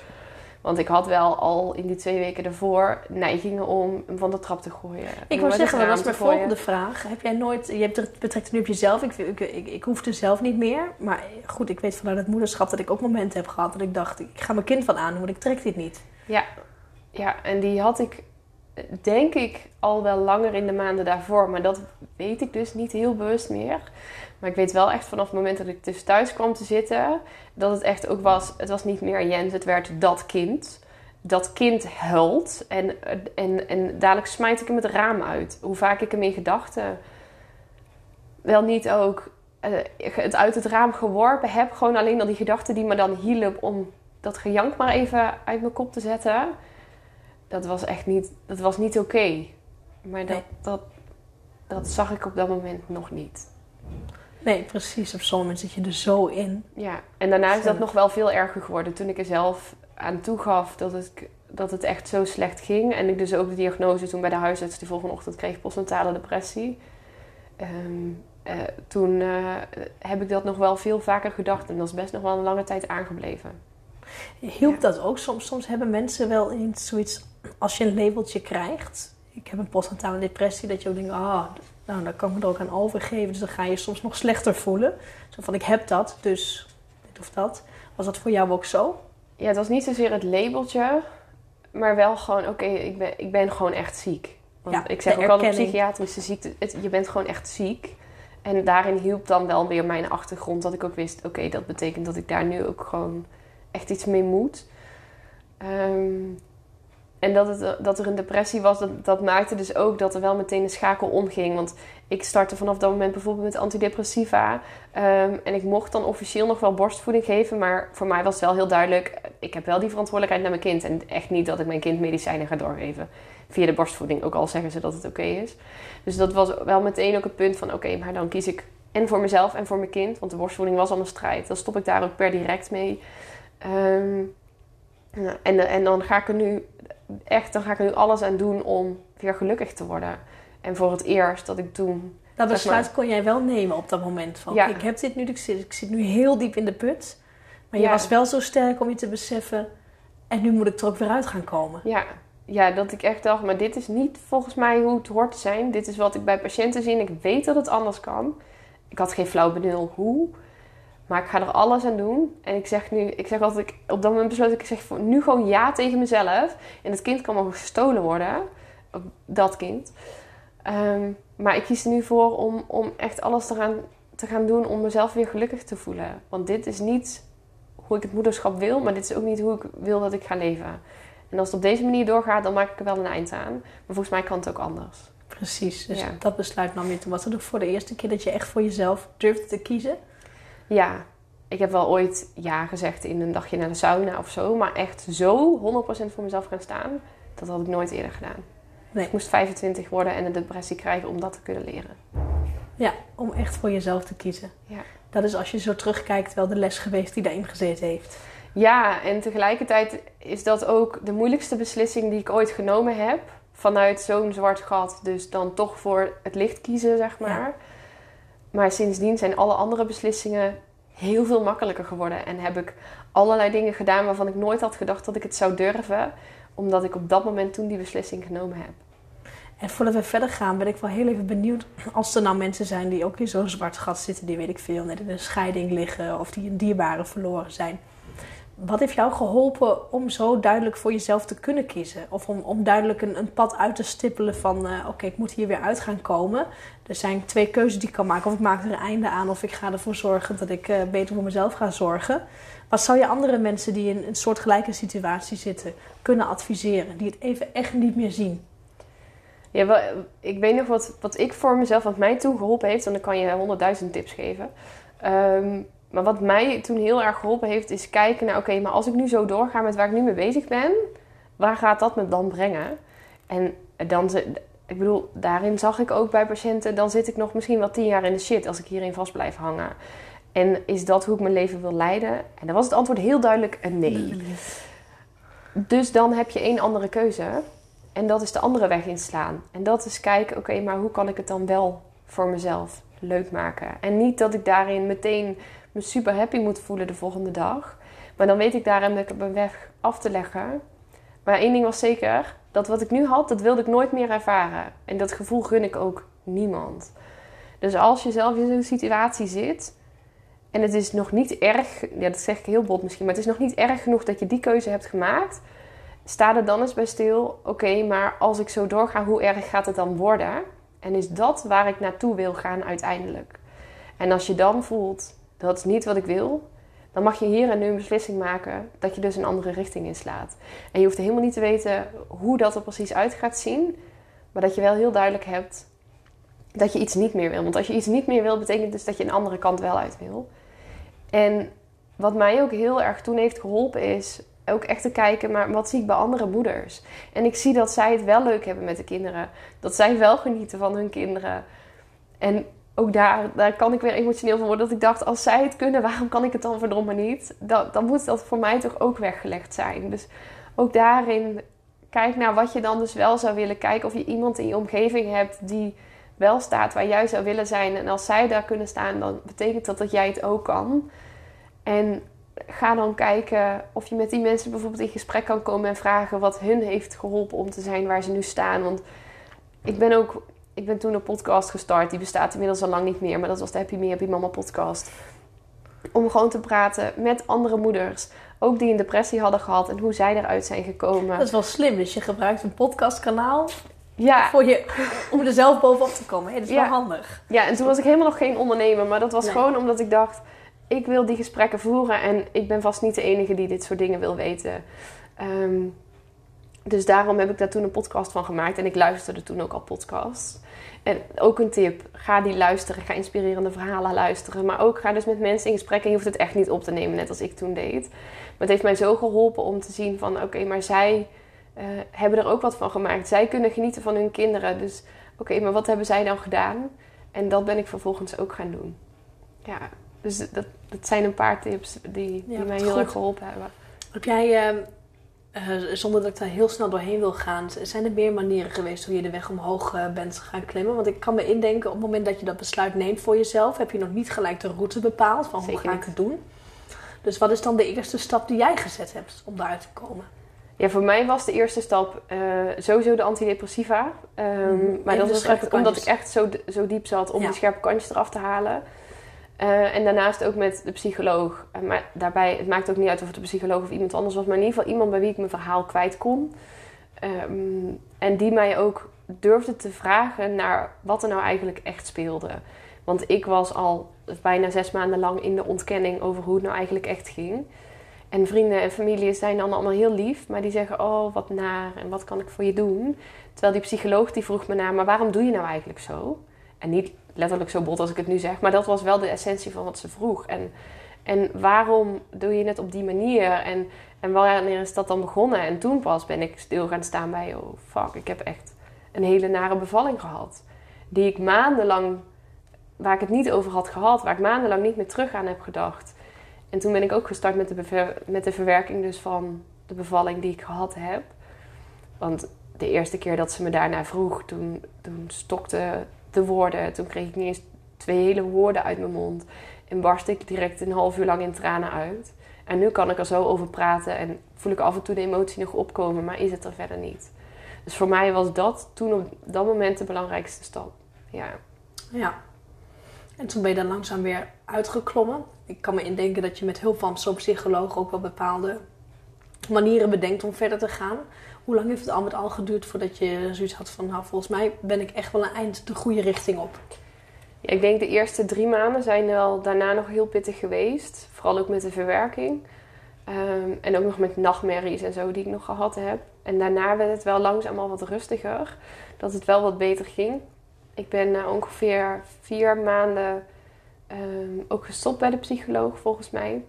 Want ik had wel al in die twee weken daarvoor neigingen om hem van de trap te gooien. Ik wou zeggen, dat was mijn volgende vraag. Heb jij nooit, je hebt het betrekt nu op jezelf. Ik, ik, ik, ik hoefde zelf niet meer. Maar goed, ik weet vanuit het moederschap dat ik ook momenten heb gehad dat ik dacht, ik ga mijn kind van aan, want ik trek dit niet. Ja, ja en die had ik denk ik al wel langer in de maanden daarvoor. Maar dat weet ik dus niet heel bewust meer. Maar ik weet wel echt vanaf het moment dat ik dus thuis kwam te zitten, dat het echt ook was, het was niet meer Jens, het werd dat kind. Dat kind huilt en, en, en dadelijk smijt ik hem het raam uit. Hoe vaak ik hem in gedachten wel niet ook uh, het uit het raam geworpen heb. Gewoon alleen al die gedachten die me dan hielpen om dat gejank maar even uit mijn kop te zetten. Dat was echt niet, dat was niet oké. Maar dat, dat, dat zag ik op dat moment nog niet. Nee, precies. Op zo'n moment zit je er zo in. Ja, en daarna is dat nog wel veel erger geworden. Toen ik er zelf aan toegaf dat het, dat het echt zo slecht ging. En ik dus ook de diagnose toen bij de huisarts die volgende ochtend kreeg postnatale depressie. Um, toen uh, heb ik dat nog wel veel vaker gedacht. En dat is best nog wel een lange tijd aangebleven. Hielp dat ook? Soms, soms hebben mensen wel eens zoiets... Als je een labeltje krijgt... Ik heb een postnatale depressie. Dat je ook denkt... Ah, nou, dan kan ik me er ook aan overgeven. Dus dan ga je soms nog slechter voelen. Zo van, ik heb dat, dus dit of dat. Was dat voor jou ook zo? Ja, het was niet zozeer het labeltje. Maar wel gewoon, oké, ik, ben, ik ben gewoon echt ziek. Want ja, ik zeg ook al een psychiatrische ziekte. je bent gewoon echt ziek. En daarin hielp dan wel weer mijn achtergrond. Dat ik ook wist, oké, dat betekent dat ik daar nu ook gewoon echt iets mee moet. Um, En dat, het, dat er een depressie was, dat, dat maakte dus ook dat er wel meteen een schakel omging. Want ik startte vanaf dat moment bijvoorbeeld met antidepressiva. Ehm, en ik mocht dan officieel nog wel borstvoeding geven. Maar voor mij was het wel heel duidelijk, ik heb wel die verantwoordelijkheid naar mijn kind. En echt niet dat ik mijn kind medicijnen ga doorgeven via de borstvoeding. Ook al zeggen ze dat het oké is. Dus dat was wel meteen ook het punt van, oké, maar dan kies ik en voor mezelf en voor mijn kind. Want de borstvoeding was al een strijd. Dan stop ik daar ook per direct mee. Ehm, en, en dan ga ik er nu echt, dan ga ik er nu alles aan doen om weer gelukkig te worden. En voor het eerst dat ik toen. Dat besluit kon jij wel nemen op dat moment. Van, ja. Ik heb dit nu, ik zit, ik zit nu heel diep in de put. Maar je was wel zo sterk om je te beseffen. En nu moet ik er ook weer uit gaan komen. Ja. ja, dat ik echt dacht, maar dit is niet volgens mij hoe het hoort te zijn. Dit is wat ik bij patiënten zie. Ik weet dat het anders kan. Ik had geen flauw benul hoe. Maar ik ga er alles aan doen. En ik zeg nu, ik zeg altijd, op dat moment besloot ik, ik zeg nu gewoon ja tegen mezelf. En het kind kan wel gestolen worden. Dat kind. Ehm, maar ik kies er nu voor om, om echt alles te gaan, te gaan doen om mezelf weer gelukkig te voelen. Want dit is niet hoe ik het moederschap wil, maar dit is ook niet hoe ik wil dat ik ga leven. En als het op deze manier doorgaat, dan maak ik er wel een eind aan. Maar volgens mij kan het ook anders. Precies, dus dat besluit nam je toen. Was het ook voor de eerste keer dat je echt voor jezelf durfde te kiezen? Ja, ik heb wel ooit ja gezegd in een dagje naar de sauna of zo. Maar echt zo 100% voor mezelf gaan staan, dat had ik nooit eerder gedaan. Nee. Ik moest 25 worden en een depressie krijgen om dat te kunnen leren. Ja, om echt voor jezelf te kiezen. Ja. Dat is als je zo terugkijkt wel de les geweest die daarin gezeten heeft. Ja, en tegelijkertijd is dat ook de moeilijkste beslissing die ik ooit genomen heb. Vanuit zo'n zwart gat. Dus dan toch voor het licht kiezen, zeg maar. Ja. Maar sindsdien zijn alle andere beslissingen heel veel makkelijker geworden. En heb ik allerlei dingen gedaan waarvan ik nooit had gedacht dat ik het zou durven. Omdat ik op dat moment toen die beslissing genomen heb. En voordat we verder gaan, ben ik wel heel even benieuwd. Als er nou mensen zijn die ook in zo'n zwart gat zitten, die weet ik veel, net in een scheiding liggen of die een dierbare verloren zijn. Wat heeft jou geholpen om zo duidelijk voor jezelf te kunnen kiezen? Of om, om duidelijk een, een pad uit te stippelen van... Uh, oké, ik moet hier weer uit gaan komen. Er zijn twee keuzes die ik kan maken. Of ik maak er een einde aan of ik ga ervoor zorgen dat ik uh, beter voor mezelf ga zorgen. Wat zou je andere mensen die in een soortgelijke situatie zitten kunnen adviseren? Die het even echt niet meer zien? Ja, wel, ik weet nog wat, wat ik voor mezelf, wat mij toen geholpen heeft. En dan kan je honderdduizend tips geven. Um, maar wat mij toen heel erg geholpen heeft, is kijken naar: oké, maar als ik nu zo doorga met waar ik nu mee bezig ben, waar gaat dat me dan brengen? En dan, ik bedoel, daarin zag ik ook bij patiënten, dan zit ik nog misschien wel tien jaar in de shit als ik hierin vast blijf hangen. En is dat hoe ik mijn leven wil leiden? En dan was het antwoord heel duidelijk een nee. Dus dan heb je één andere keuze. En dat is de andere weg inslaan. En dat is kijken, oké, maar hoe kan ik het dan wel voor mezelf leuk maken? En niet dat ik daarin meteen me super happy moet voelen de volgende dag. Maar dan weet ik daarom dat ik op een weg af te leggen. Maar één ding was zeker, dat wat ik nu had, dat wilde ik nooit meer ervaren. En dat gevoel gun ik ook niemand. Dus als je zelf in zo'n situatie zit en het is nog niet erg, ja dat zeg ik heel bot misschien, maar het is nog niet erg genoeg dat je die keuze hebt gemaakt. Sta er dan eens bij stil, oké, maar als ik zo doorga, hoe erg gaat het dan worden? En is dat waar ik naartoe wil gaan uiteindelijk? En als je dan voelt, dat is niet wat ik wil, dan mag je hier en nu een beslissing maken dat je dus een andere richting inslaat. En je hoeft helemaal niet te weten hoe dat er precies uit gaat zien, maar dat je wel heel duidelijk hebt dat je iets niet meer wil. Want als je iets niet meer wil, betekent dus dat je een andere kant wel uit wil. En wat mij ook heel erg toen heeft geholpen is ook echt te kijken, maar wat zie ik bij andere moeders? En ik zie dat zij het wel leuk hebben met de kinderen. Dat zij wel genieten van hun kinderen. En ook daar, daar kan ik weer emotioneel van worden. Dat ik dacht, als zij het kunnen, waarom kan ik het dan verdomme niet? Dan, dan moet dat voor mij toch ook weggelegd zijn. Dus ook daarin, kijk naar wat je dan dus wel zou willen. Kijken of je iemand in je omgeving hebt die wel staat waar jij zou willen zijn. En als zij daar kunnen staan, dan betekent dat dat jij het ook kan. En ga dan kijken of je met die mensen bijvoorbeeld in gesprek kan komen en vragen wat hun heeft geholpen om te zijn waar ze nu staan. Want ik ben ook ik ben toen een podcast gestart. Die bestaat inmiddels al lang niet meer. Maar dat was de Happy Me Happy Mama podcast. Om gewoon te praten met andere moeders. Ook die een depressie hadden gehad. En hoe zij eruit zijn gekomen. Dat is wel slim. Dus je gebruikt een podcastkanaal. Ja. Voor je, om er zelf bovenop te komen. Hey, dat is wel handig. Ja, en toen was ik helemaal nog geen ondernemer. Maar dat was gewoon omdat ik dacht... Ik wil die gesprekken voeren. En ik ben vast niet de enige die dit soort dingen wil weten. Um, dus daarom heb ik daar toen een podcast van gemaakt. En ik luisterde toen ook al podcasts. En ook een tip: ga die luisteren. Ga inspirerende verhalen luisteren. Maar ook ga dus met mensen in gesprek. En je hoeft het echt niet op te nemen, net als ik toen deed. Maar het heeft mij zo geholpen om te zien: van oké, maar zij uh, hebben er ook wat van gemaakt. Zij kunnen genieten van hun kinderen. Dus oké, maar wat hebben zij dan gedaan? En dat ben ik vervolgens ook gaan doen. Ja, dus dat, dat zijn een paar tips die, die mij heel erg geholpen hebben. Heb jij, uh, uh, zonder dat ik daar heel snel doorheen wil gaan, zijn er meer manieren geweest hoe je de weg omhoog uh, bent gaan klimmen? Want ik kan me indenken, op het moment dat je dat besluit neemt voor jezelf, heb je nog niet gelijk de route bepaald van hoe ga ik het doen. Dus wat is dan de eerste stap die jij gezet hebt om daaruit te komen? Ja, voor mij was de eerste stap uh, sowieso de antidepressiva. Um, Maar dat was echt omdat ik echt zo, zo diep zat om ja. die scherpe kantjes eraf te halen. Uh, en daarnaast ook met de psycholoog. Uh, maar daarbij, het maakt ook niet uit of het een psycholoog of iemand anders was. Maar in ieder geval iemand bij wie ik mijn verhaal kwijt kon. Um, en die mij ook durfde te vragen naar wat er nou eigenlijk echt speelde. Want ik was al bijna zes maanden lang in de ontkenning over hoe het nou eigenlijk echt ging. En vrienden en familie zijn dan allemaal heel lief, maar die zeggen: Oh, wat naar en wat kan ik voor je doen? Terwijl die psycholoog die vroeg me naar: Maar waarom doe je nou eigenlijk zo? En niet letterlijk zo bot als ik het nu zeg, maar dat was wel de essentie van wat ze vroeg. En, en waarom doe je het op die manier? En, en wanneer is dat dan begonnen? En toen pas ben ik stil gaan staan bij: Oh, fuck, ik heb echt een hele nare bevalling gehad. Die ik maandenlang, waar ik het niet over had gehad, waar ik maandenlang niet meer terug aan heb gedacht. En toen ben ik ook gestart met de, met de verwerking dus van de bevalling die ik gehad heb. Want de eerste keer dat ze me daarna vroeg, toen, toen stokte de woorden. Toen kreeg ik niet eens twee hele woorden uit mijn mond. En barst ik direct een half uur lang in tranen uit. En nu kan ik er zo over praten en voel ik af en toe de emotie nog opkomen, maar is het er verder niet. Dus voor mij was dat toen op dat moment de belangrijkste stap. Ja. Ja. En toen ben je dan langzaam weer uitgeklommen. Ik kan me indenken dat je met hulp van zo'n psycholoog ook wel bepaalde manieren bedenkt om verder te gaan. Hoe lang heeft het al met al geduurd voordat je zoiets had van, nou volgens mij ben ik echt wel een eind de goede richting op? Ja, ik denk de eerste drie maanden zijn wel daarna nog heel pittig geweest. Vooral ook met de verwerking. Um, en ook nog met nachtmerries en zo die ik nog gehad heb. En daarna werd het wel langzaam wat rustiger. Dat het wel wat beter ging. Ik ben na ongeveer vier maanden um, ook gestopt bij de psycholoog, volgens mij.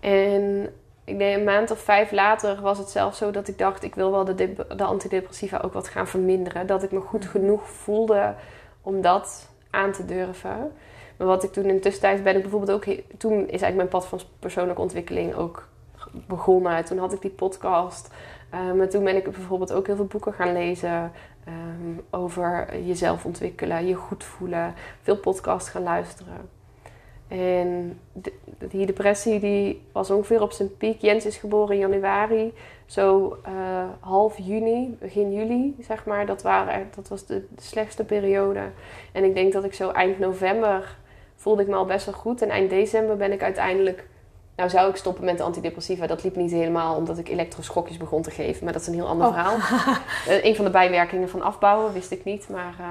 En ik denk een maand of vijf later was het zelfs zo dat ik dacht: ik wil wel de, de antidepressiva ook wat gaan verminderen. Dat ik me goed genoeg voelde om dat aan te durven. Maar wat ik toen in tussentijd ben ik bijvoorbeeld ook... Toen is eigenlijk mijn pad van persoonlijke ontwikkeling ook begonnen. Toen had ik die podcast. Uh, maar toen ben ik bijvoorbeeld ook heel veel boeken gaan lezen. Um, over jezelf ontwikkelen, je goed voelen. Veel podcasts gaan luisteren. En die depressie die was ongeveer op zijn piek. Jens is geboren in januari. Zo uh, half juni, begin juli, zeg maar. Dat, waren, dat was de, de, slechtste periode. En ik denk dat ik zo eind november voelde ik me al best wel goed. En eind december ben ik uiteindelijk... Nou zou ik stoppen met de antidepressiva. Dat liep niet helemaal omdat ik elektroschokjes begon te geven. Maar dat is een heel ander oh. verhaal. uh, een van de bijwerkingen van afbouwen wist ik niet. Maar, uh,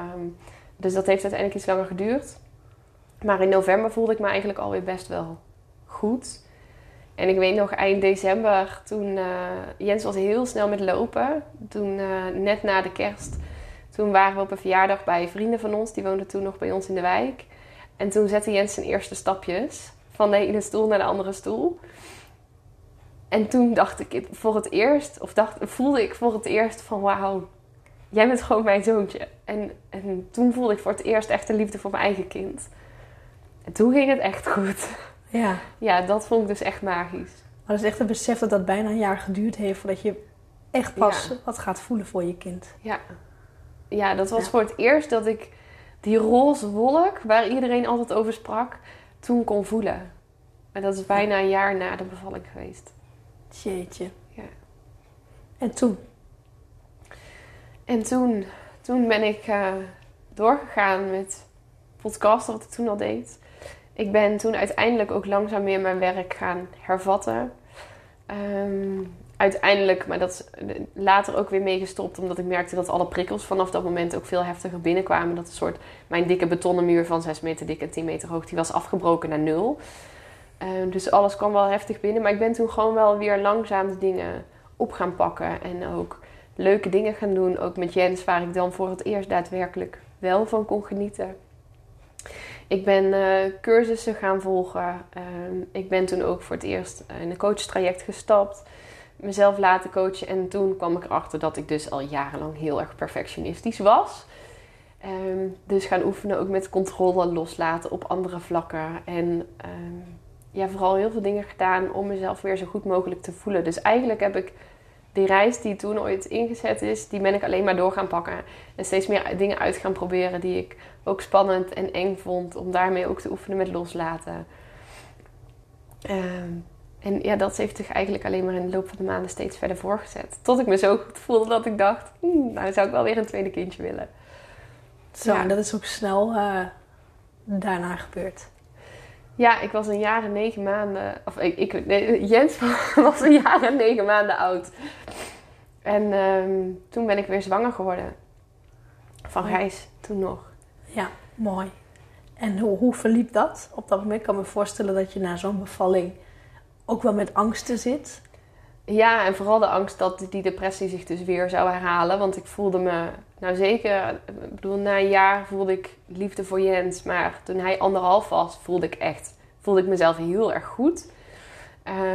dus dat heeft uiteindelijk iets langer geduurd. Maar in november voelde ik me eigenlijk alweer best wel goed. En ik weet nog eind december, toen uh, Jens was heel snel met lopen. Toen uh, net na de kerst, toen waren we op een verjaardag bij vrienden van ons. Die woonden toen nog bij ons in de wijk. En toen zette Jens zijn eerste stapjes van de ene stoel naar de andere stoel. En toen dacht ik voor het eerst, of dacht, voelde ik voor het eerst van wauw, jij bent gewoon mijn zoontje. En, en toen voelde ik voor het eerst echt de liefde voor mijn eigen kind. En toen ging het echt goed. Ja. Ja, dat vond ik dus echt magisch. Maar dat is echt een besef dat dat bijna een jaar geduurd heeft voordat je echt pas wat gaat voelen voor je kind. Ja. Ja, dat was voor het eerst dat ik die roze wolk, waar iedereen altijd over sprak, toen kon voelen. En dat is bijna een jaar na de bevalling geweest. Jeetje. Ja. En toen? En toen, toen ben ik uh, doorgegaan met podcasten, wat ik toen al deed. Ik ben toen uiteindelijk ook langzaam weer mijn werk gaan hervatten. Um, uiteindelijk, maar dat is later ook weer mee gestopt, omdat ik merkte dat alle prikkels vanaf dat moment ook veel heftiger binnenkwamen. Dat een soort, mijn dikke betonnen muur van 6 meter dik en 10 meter hoog, die was afgebroken naar nul. Um, dus alles kwam wel heftig binnen, maar ik ben toen gewoon wel weer langzaam de dingen op gaan pakken. En ook leuke dingen gaan doen. Ook met Jens, waar ik dan voor het eerst daadwerkelijk wel van kon genieten. Ik ben uh, cursussen gaan volgen. Ehm, ik ben toen ook voor het eerst in een coachtraject gestapt. Mezelf laten coachen. En toen kwam ik erachter dat ik dus al jarenlang heel erg perfectionistisch was. Ehm, dus gaan oefenen ook met controle loslaten op andere vlakken. En um, ja, vooral heel veel dingen gedaan om mezelf weer zo goed mogelijk te voelen. Dus eigenlijk heb ik die reis die toen ooit ingezet is, die ben ik alleen maar door gaan pakken. En steeds meer dingen uit gaan proberen die ik ook spannend en eng vond. Om daarmee ook te oefenen met loslaten. Um, en ja, dat heeft zich eigenlijk alleen maar in de loop van de maanden steeds verder voorgezet. Tot ik me zo goed voelde dat ik dacht, hmm, nou zou ik wel weer een tweede kindje willen. Zo, en dat is ook snel uh, daarna gebeurd. Ja, ik was een jaar en negen maanden. Of ik, ik nee, Jens was een jaar en negen maanden oud. En um, toen ben ik weer zwanger geworden. Van Gijs, toen nog. Ja, mooi. En hoe, hoe verliep dat? Op dat moment kan ik me voorstellen dat je na zo'n bevalling ook wel met angsten zit. Ja, en vooral de angst dat die depressie zich dus weer zou herhalen. Want ik voelde me, nou zeker, ik bedoel, na een jaar voelde ik liefde voor Jens. Maar toen hij anderhalf was, voelde ik echt, voelde ik mezelf heel erg goed.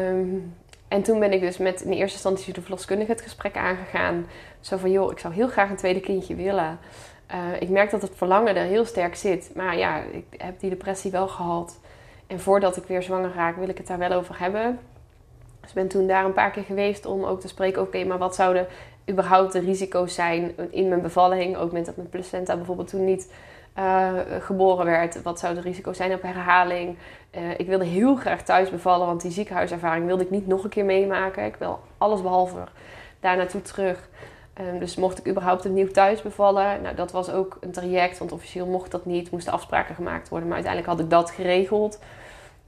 Um, en toen ben ik dus met in eerste instantie de verloskundige het gesprek aangegaan. Zo van, joh, ik zou heel graag een tweede kindje willen. Uh, ik merk dat het verlangen er heel sterk zit. Maar ja, ik heb die depressie wel gehad. En voordat ik weer zwanger raak, wil ik het daar wel over hebben. Dus ik ben toen daar een paar keer geweest om ook te spreken. Oké, maar wat zouden überhaupt de risico's zijn in mijn bevalling? Ook met dat mijn placenta bijvoorbeeld toen niet uh, geboren werd. Wat zouden de risico's zijn op herhaling? Uh, ik wilde heel graag thuis bevallen, want die ziekenhuiservaring wilde ik niet nog een keer meemaken. Ik wil alles behalve daar naartoe terug. Um, dus mocht ik überhaupt opnieuw thuis bevallen? Nou, dat was ook een traject, want officieel mocht dat niet. Moesten afspraken gemaakt worden. Maar uiteindelijk had ik dat geregeld.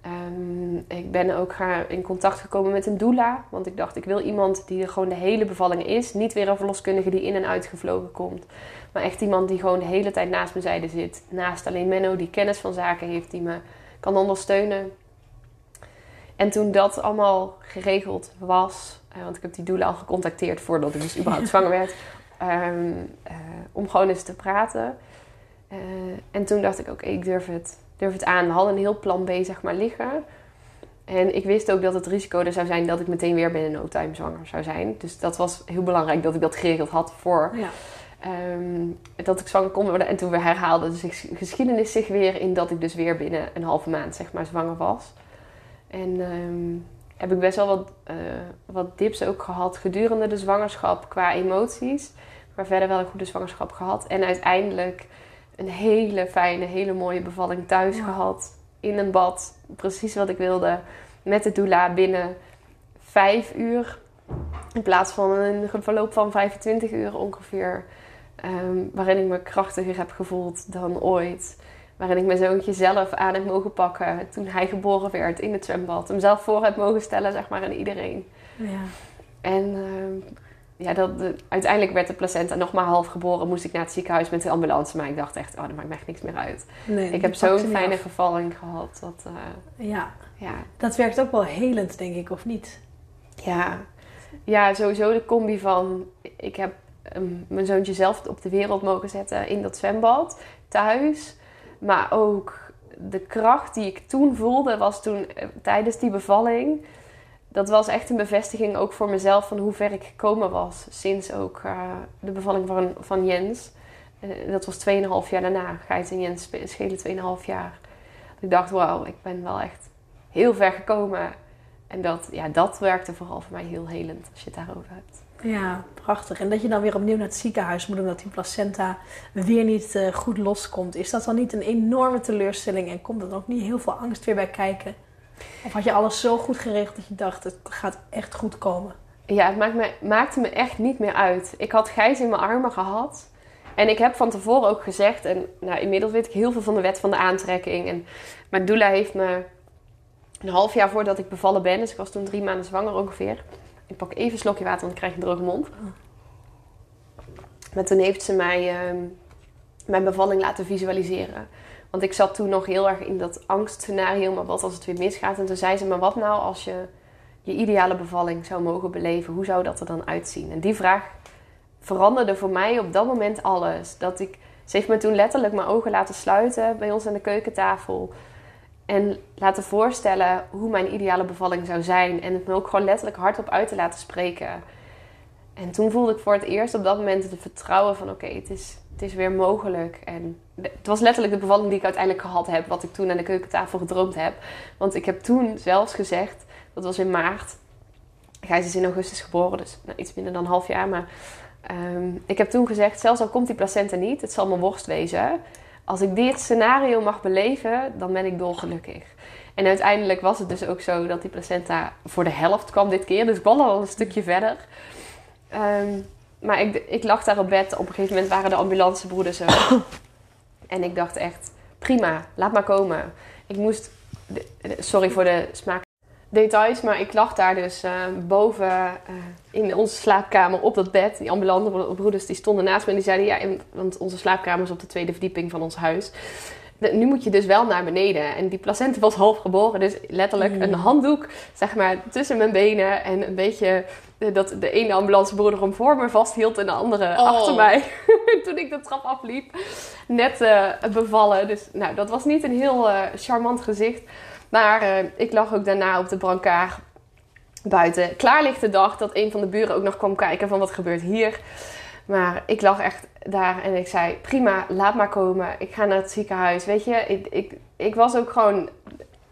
Um, ik ben ook in contact gekomen met een doula. Want ik dacht, ik wil iemand die er gewoon de hele bevalling is. Niet weer een verloskundige die in en uit gevlogen komt. Maar echt iemand die gewoon de hele tijd naast mijn zijde zit. Naast alleen Menno, die kennis van zaken heeft, die me kan ondersteunen. En toen dat allemaal geregeld was, uh, want ik heb die doula al gecontacteerd voordat ik dus überhaupt zwanger werd, um, uh, om gewoon eens te praten. Uh, en toen dacht ik, oké, okay, ik durf het durf het aan. We hadden een heel plan B zeg maar liggen. En ik wist ook dat het risico er zou zijn dat ik meteen weer binnen no time zwanger zou zijn. Dus dat was heel belangrijk dat ik dat geregeld had voor ja. um, dat ik zwanger kon worden. En toen weer herhaalde dus de geschiedenis zich weer in dat ik dus weer binnen een halve maand zeg maar zwanger was. En um, heb ik best wel wat, uh, wat dips ook gehad gedurende de zwangerschap qua emoties. Maar verder wel een goede zwangerschap gehad. En uiteindelijk een hele fijne, hele mooie bevalling thuis gehad. In een bad. Precies wat ik wilde. Met de doula binnen vijf uur. In plaats van een verloop van 25 uur ongeveer. Um, waarin ik me krachtiger heb gevoeld dan ooit. Waarin ik mijn zoontje zelf aan heb mogen pakken toen hij geboren werd in het zwembad. Hem zelf voor heb mogen stellen, zeg maar, aan iedereen. Ja. En uh, ja, dat, uiteindelijk werd de placenta nog maar half geboren. Moest ik naar het ziekenhuis met de ambulance. Maar ik dacht echt, oh, dat maakt me echt niks meer uit. Nee, ik heb zo'n fijne af. gevalling gehad. Dat, uh, ja. ja, dat werkt ook wel helend, denk ik, of niet? Ja, ja sowieso de combi van... Ik heb um, mijn zoontje zelf op de wereld mogen zetten in dat zwembad. Thuis. Maar ook de kracht die ik toen voelde, was toen uh, tijdens die bevalling dat was echt een bevestiging ook voor mezelf van hoe ver ik gekomen was. Sinds ook uh, de bevalling van, van Jens. Uh, dat was 2,5 jaar daarna. Gijs en Jens schelen 2,5 jaar. Ik dacht, wauw, ik ben wel echt heel ver gekomen. En dat, ja, dat werkte vooral voor mij heel helend als je het daarover hebt. Ja, prachtig. En dat je dan weer opnieuw naar het ziekenhuis moet omdat die placenta weer niet uh, goed loskomt. Is dat dan niet een enorme teleurstelling en komt er ook niet heel veel angst weer bij kijken? Of had je alles zo goed geregeld dat je dacht, het gaat echt goed komen? Ja, het maakt me, maakte me echt niet meer uit. Ik had Gijs in mijn armen gehad. En ik heb van tevoren ook gezegd, en nou, inmiddels weet ik heel veel van de wet van de aantrekking. En mijn doula heeft me een half jaar voordat ik bevallen ben, dus ik was toen drie maanden zwanger ongeveer. Ik pak even een slokje water, want ik krijg een droge mond. Maar toen heeft ze mij uh, mijn bevalling laten visualiseren. Want ik zat toen nog heel erg in dat angstscenario, maar wat als het weer misgaat? En toen zei ze, maar wat nou als je je ideale bevalling zou mogen beleven, hoe zou dat er dan uitzien? En die vraag veranderde voor mij op dat moment alles. Dat ik, ze heeft me toen letterlijk mijn ogen laten sluiten bij ons aan de keukentafel. En laten voorstellen hoe mijn ideale bevalling zou zijn. En het me ook gewoon letterlijk hardop uit te laten spreken. En toen voelde ik voor het eerst op dat moment het vertrouwen van oké, het, is, het is weer mogelijk. En het was letterlijk de bevalling die ik uiteindelijk gehad heb, wat ik toen aan de keukentafel gedroomd heb. Want ik heb toen zelfs gezegd, dat was in maart. Gijs is in augustus geboren, dus nou, iets minder dan een half jaar. Maar ehm, ik heb toen gezegd, zelfs al komt die placenta niet, het zal mijn worst wezen. Als ik dit scenario mag beleven, dan ben ik dolgelukkig. En uiteindelijk was het dus ook zo dat die placenta voor de helft kwam dit keer. Dus ik al een stukje verder. Ehm, maar ik, ik lag daar op bed. Op een gegeven moment waren de ambulancebroeders er. en ik dacht echt, prima, laat maar komen. Ik moest, sorry voor de smaak details, maar ik lag daar dus uh, boven uh, in onze slaapkamer op dat bed. Die ambulancebroeders die stonden naast me en die zeiden, ja, want onze slaapkamer is op de tweede verdieping van ons huis nu moet je dus wel naar beneden. En die placenta was half geboren. Dus letterlijk een mm. handdoek, zeg maar, tussen mijn benen. En een beetje dat de ene ambulancebroeder hem voor me vasthield en de andere oh. achter mij. Toen ik de trap afliep. Net uh, bevallen. Dus nou, dat was niet een heel uh, charmant gezicht. Maar uh, ik lag ook daarna op de brancard buiten. Klaarlichte dag dat een van de buren ook nog kwam kijken van wat gebeurt hier. Maar ik lag echt daar en ik zei: prima, laat maar komen. Ik ga naar het ziekenhuis. Weet je, ik, ik, ik was ook gewoon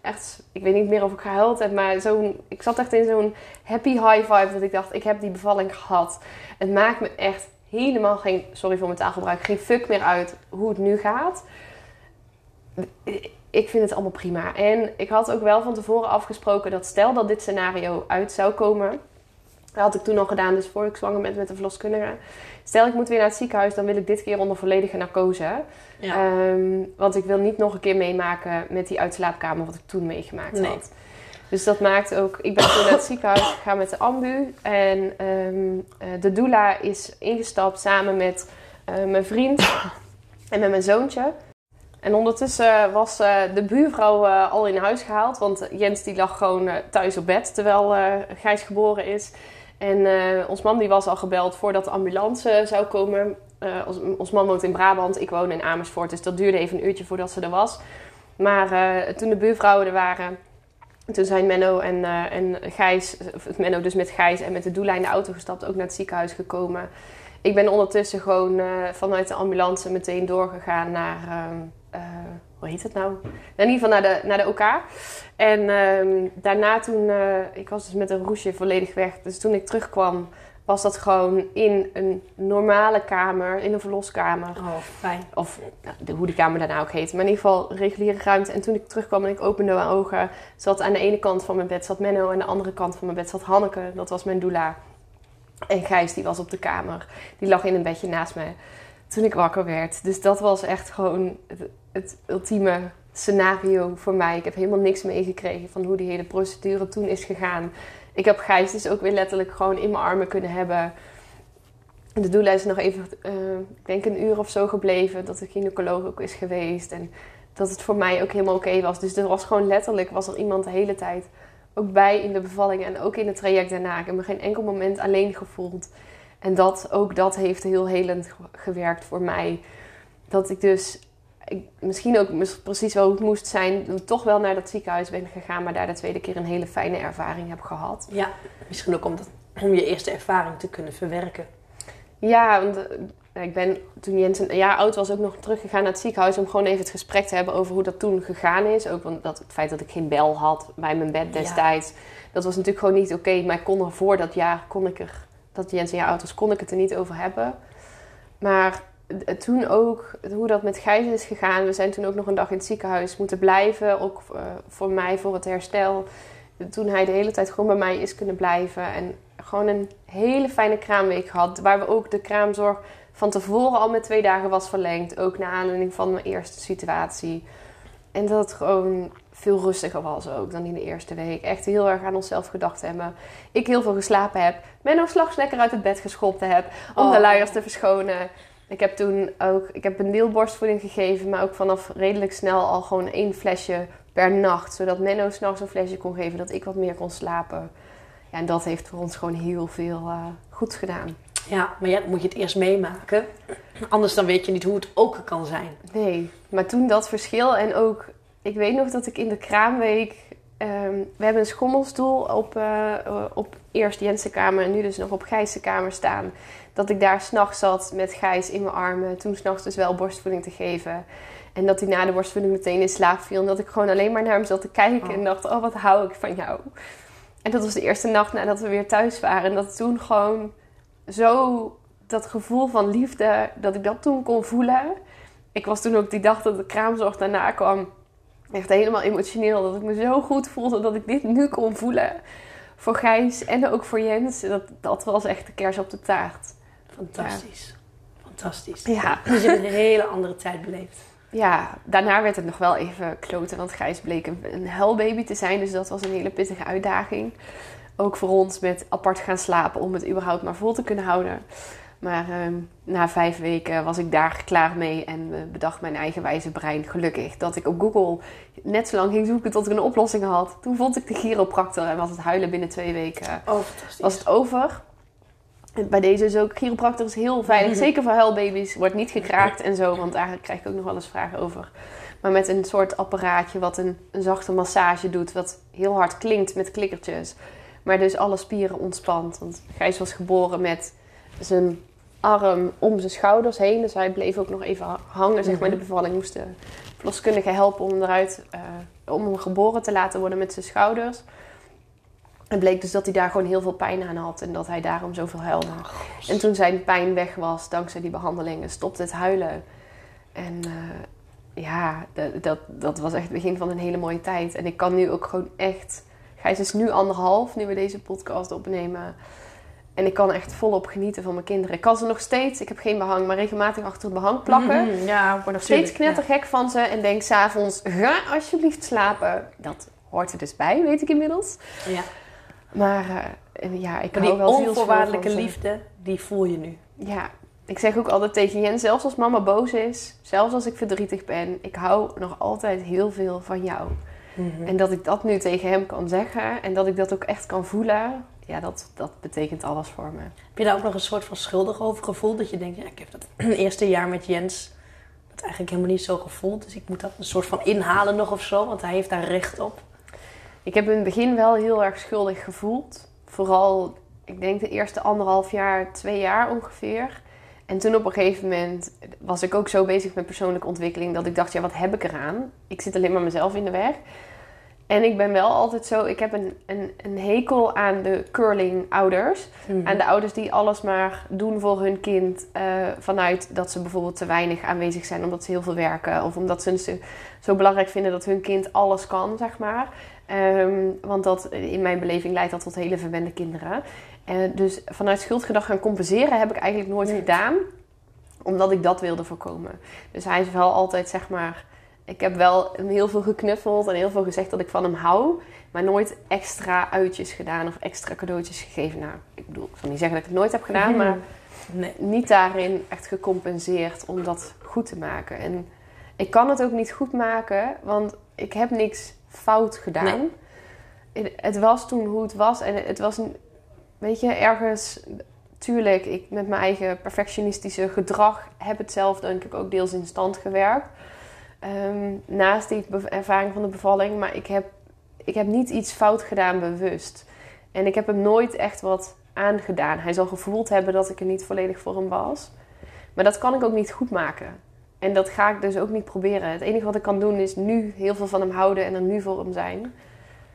echt, ik weet niet meer of ik gehuild heb, maar zo'n, ik zat echt in zo'n happy high vibe dat ik dacht: ik heb die bevalling gehad. Het maakt me echt helemaal geen, sorry voor mijn taalgebruik, geen fuck meer uit hoe het nu gaat. Ik vind het allemaal prima. En ik had ook wel van tevoren afgesproken dat stel dat dit scenario uit zou komen dat had ik toen al gedaan, dus voor ik zwanger ben met de verloskundige. Stel ik moet weer naar het ziekenhuis, dan wil ik dit keer onder volledige narcose. Ja. Ehm, want ik wil niet nog een keer meemaken met die uitslaapkamer wat ik toen meegemaakt had. Dus dat maakt ook... Ik ben toen naar het ziekenhuis gegaan met de ambu. En ehm, eh, de doula is ingestapt samen met eh, mijn vriend en met mijn zoontje. En ondertussen was uh, de buurvrouw al in huis gehaald. Want Jens die lag gewoon thuis op bed terwijl Gijs geboren is. En uh, ons man die was al gebeld voordat de ambulance zou komen. Uh, ons, ons, man woont in Brabant, ik woon in Amersfoort. Dus dat duurde even een uurtje voordat ze er was. Maar uh, toen de buurvrouwen er waren, toen zijn Menno en, en Gijs, Menno dus met Gijs en met de doelijn de auto gestapt, ook naar het ziekenhuis gekomen. Ik ben ondertussen gewoon vanuit de ambulance meteen doorgegaan naar ehm, hoe heet het nou? In ieder geval naar de, naar de OK. En ehm, daarna toen, uh, ik was dus met een roesje volledig weg. Dus toen ik terugkwam, was dat gewoon in een normale kamer, in een verloskamer. Oh, fijn. Of nou, hoe die kamer daarna ook heet. Maar in ieder geval reguliere ruimte. En toen ik terugkwam en ik opende mijn ogen, zat aan de ene kant van mijn bed zat Menno. En aan de andere kant van mijn bed zat Hanneke. Dat was mijn doula. En Gijs, die was op de kamer. Die lag in een bedje naast me toen ik wakker werd. Dus dat was echt gewoon het ultieme scenario voor mij. Ik heb helemaal niks meegekregen van hoe die hele procedure toen is gegaan. Ik heb Gijs dus ook weer letterlijk gewoon in mijn armen kunnen hebben. De doula is nog even, uh, ik denk een uur of zo gebleven. Dat de gynaecoloog ook is geweest. En dat het voor mij ook helemaal oké was. Dus er was gewoon letterlijk, was er iemand de hele tijd ook bij in de bevalling. En ook in het traject daarna. Ik heb me geen enkel moment alleen gevoeld. En dat, ook dat heeft heel helend gewerkt voor mij. Dat ik dus ik, misschien ook precies wel hoe het moest zijn, toch wel naar dat ziekenhuis ben gegaan, maar daar de tweede keer een hele fijne ervaring heb gehad. Ja, misschien ook om, dat, om je eerste ervaring te kunnen verwerken. Ja, want uh, ik ben toen Jens een jaar oud was ook nog teruggegaan naar het ziekenhuis om gewoon even het gesprek te hebben over hoe dat toen gegaan is. Ook want dat, het feit dat ik geen bel had bij mijn bed destijds, dat was natuurlijk gewoon niet oké. maar ik kon er voor dat jaar, kon ik er, dat Jens een jaar oud was, kon ik het er niet over hebben. Maar toen ook, hoe dat met Gijs is gegaan. We zijn toen ook nog een dag in het ziekenhuis moeten blijven. Ook uh, voor mij, voor het herstel. Toen hij de hele tijd gewoon bij mij is kunnen blijven. En gewoon een hele fijne kraamweek gehad. Waar we ook de kraamzorg van tevoren al met twee dagen was verlengd. Ook naar aanleiding van mijn eerste situatie. En dat het gewoon veel rustiger was ook dan in de eerste week. Echt heel erg aan onszelf gedacht hebben. Ik heel veel geslapen heb. Menno s'nachts lekker uit het bed geschopt heb. Om de oh. luiers te verschonen. Ik heb toen ook, ik heb een deelborstvoeding gegeven, maar ook vanaf redelijk snel al gewoon één flesje per nacht. Zodat Menno s'nachts een flesje kon geven, dat ik wat meer kon slapen. Ja, en dat heeft voor ons gewoon heel veel uh, goed gedaan. Ja, maar ja, dan moet je het eerst meemaken. Anders dan weet je niet hoe het ook kan zijn. Nee, maar toen dat verschil en ook... Ik weet nog dat ik in de kraamweek... Um, we hebben een schommelstoel op, uh, op eerst Jense kamer en nu dus nog op Gijs' kamer staan. Dat ik daar s'nachts zat met Gijs in mijn armen. Toen s'nachts dus wel borstvoeding te geven. En dat hij na de borstvoeding meteen in slaap viel. En dat ik gewoon alleen maar naar hem zat te kijken. En oh. dacht, oh wat hou ik van jou. En dat was de eerste nacht nadat we weer thuis waren. En dat toen gewoon zo dat gevoel van liefde, dat ik dat toen kon voelen. Ik was toen ook die dag dat de kraamzorg daarna kwam, echt helemaal emotioneel. Dat ik me zo goed voelde dat ik dit nu kon voelen. Voor Gijs en ook voor Jens. Dat, dat was echt de kers op de taart. Fantastisch. Fantastisch. Ja. Dus je hebt een hele andere tijd beleefd. Ja, daarna werd het nog wel even kloten, want Gijs bleek een, een huilbaby te zijn. Dus dat was een hele pittige uitdaging. Ook voor ons met apart gaan slapen om het überhaupt maar vol te kunnen houden. Maar ehm, na vijf weken was ik daar klaar mee en bedacht mijn eigen wijze brein gelukkig dat ik op Google net zo lang ging zoeken tot ik een oplossing had. Toen vond ik de chiropractor en was het huilen binnen twee weken. Oh, was het over. Bij deze is ook, chiropractor is heel veilig. Mhm. Zeker voor huilbaby's. Wordt niet gekraakt en zo, want daar krijg ik ook nog wel eens vragen over. Maar met een soort apparaatje wat een, een zachte massage doet. Wat heel hard klinkt met klikkertjes. Maar dus alle spieren ontspant. Want Gijs was geboren met zijn arm om zijn schouders heen. Dus hij bleef ook nog even hangen. Zeg maar. De mhm. bevalling moest de verloskundige helpen om, eruit, uh, om hem geboren te laten worden met zijn schouders. Het bleek dus dat hij daar gewoon heel veel pijn aan had en dat hij daarom zoveel huilde. Oh, en toen zijn pijn weg was, dankzij die behandelingen, stopte het huilen. En uh, ja, dat, dat was echt het begin van een hele mooie tijd. En ik kan nu ook gewoon echt Gijs is nu anderhalf, nu we deze podcast opnemen. En ik kan echt volop genieten van mijn kinderen. Ik kan ze nog steeds, ik heb geen behang, maar regelmatig achter het behang plakken. Mm ja, ik word nog steeds knettergek ja. van ze. En denk s'avonds, ga alsjeblieft slapen. Dat hoort er dus bij, weet ik inmiddels. Ja. Maar uh, ja, ik maar hou wel veel onvoorwaardelijke liefde, die voel je nu. Ja, ik zeg ook altijd tegen Jens, zelfs als mama boos is, zelfs als ik verdrietig ben, ik hou nog altijd heel veel van jou. Mhm. En dat ik dat nu tegen hem kan zeggen en dat ik dat ook echt kan voelen, ja, dat, dat betekent alles voor me. Heb je daar ook nog een soort van schuldig over gevoeld? Dat je denkt, ja, ik heb dat eerste jaar met Jens dat eigenlijk helemaal niet zo gevoeld. Dus ik moet dat een soort van inhalen nog of zo, want hij heeft daar recht op. Ik heb in het begin wel heel erg schuldig gevoeld. Vooral, ik denk de eerste anderhalf jaar, twee jaar ongeveer. En toen op een gegeven moment was ik ook zo bezig met persoonlijke ontwikkeling dat ik dacht, ja, wat heb ik eraan? Ik zit alleen maar mezelf in de weg. En ik ben wel altijd zo, ik heb een, een, een hekel aan de curling ouders. Mm Aan de ouders die alles maar doen voor hun kind. Uh, vanuit dat ze bijvoorbeeld te weinig aanwezig zijn omdat ze heel veel werken. Of omdat ze zo belangrijk vinden dat hun kind alles kan, zeg maar. Um, want dat, in mijn beleving leidt dat tot hele verwende kinderen. Uh, dus vanuit schuldgedrag gaan compenseren heb ik eigenlijk nooit gedaan. Omdat ik dat wilde voorkomen. Dus hij is wel altijd, zeg maar ik heb wel heel veel geknuffeld en heel veel gezegd dat ik van hem hou. Maar nooit extra uitjes gedaan of extra cadeautjes gegeven. Nou, ik bedoel, ik zal niet zeggen dat ik het nooit heb gedaan, maar nee, niet daarin echt gecompenseerd om dat goed te maken. En ik kan het ook niet goed maken, want ik heb niks fout gedaan. Het was toen hoe het was en het was, weet je, ergens tuurlijk, ik met mijn eigen perfectionistische gedrag heb het zelf denk ik ook deels in stand gewerkt. Ehm, naast die ervaring van de bevalling. Maar ik heb, ik heb niet iets fout gedaan bewust. En ik heb hem nooit echt wat aangedaan. Hij zal gevoeld hebben dat ik er niet volledig voor hem was. Maar dat kan ik ook niet goed maken. En dat ga ik dus ook niet proberen. Het enige wat ik kan doen is nu heel veel van hem houden en er nu voor hem zijn.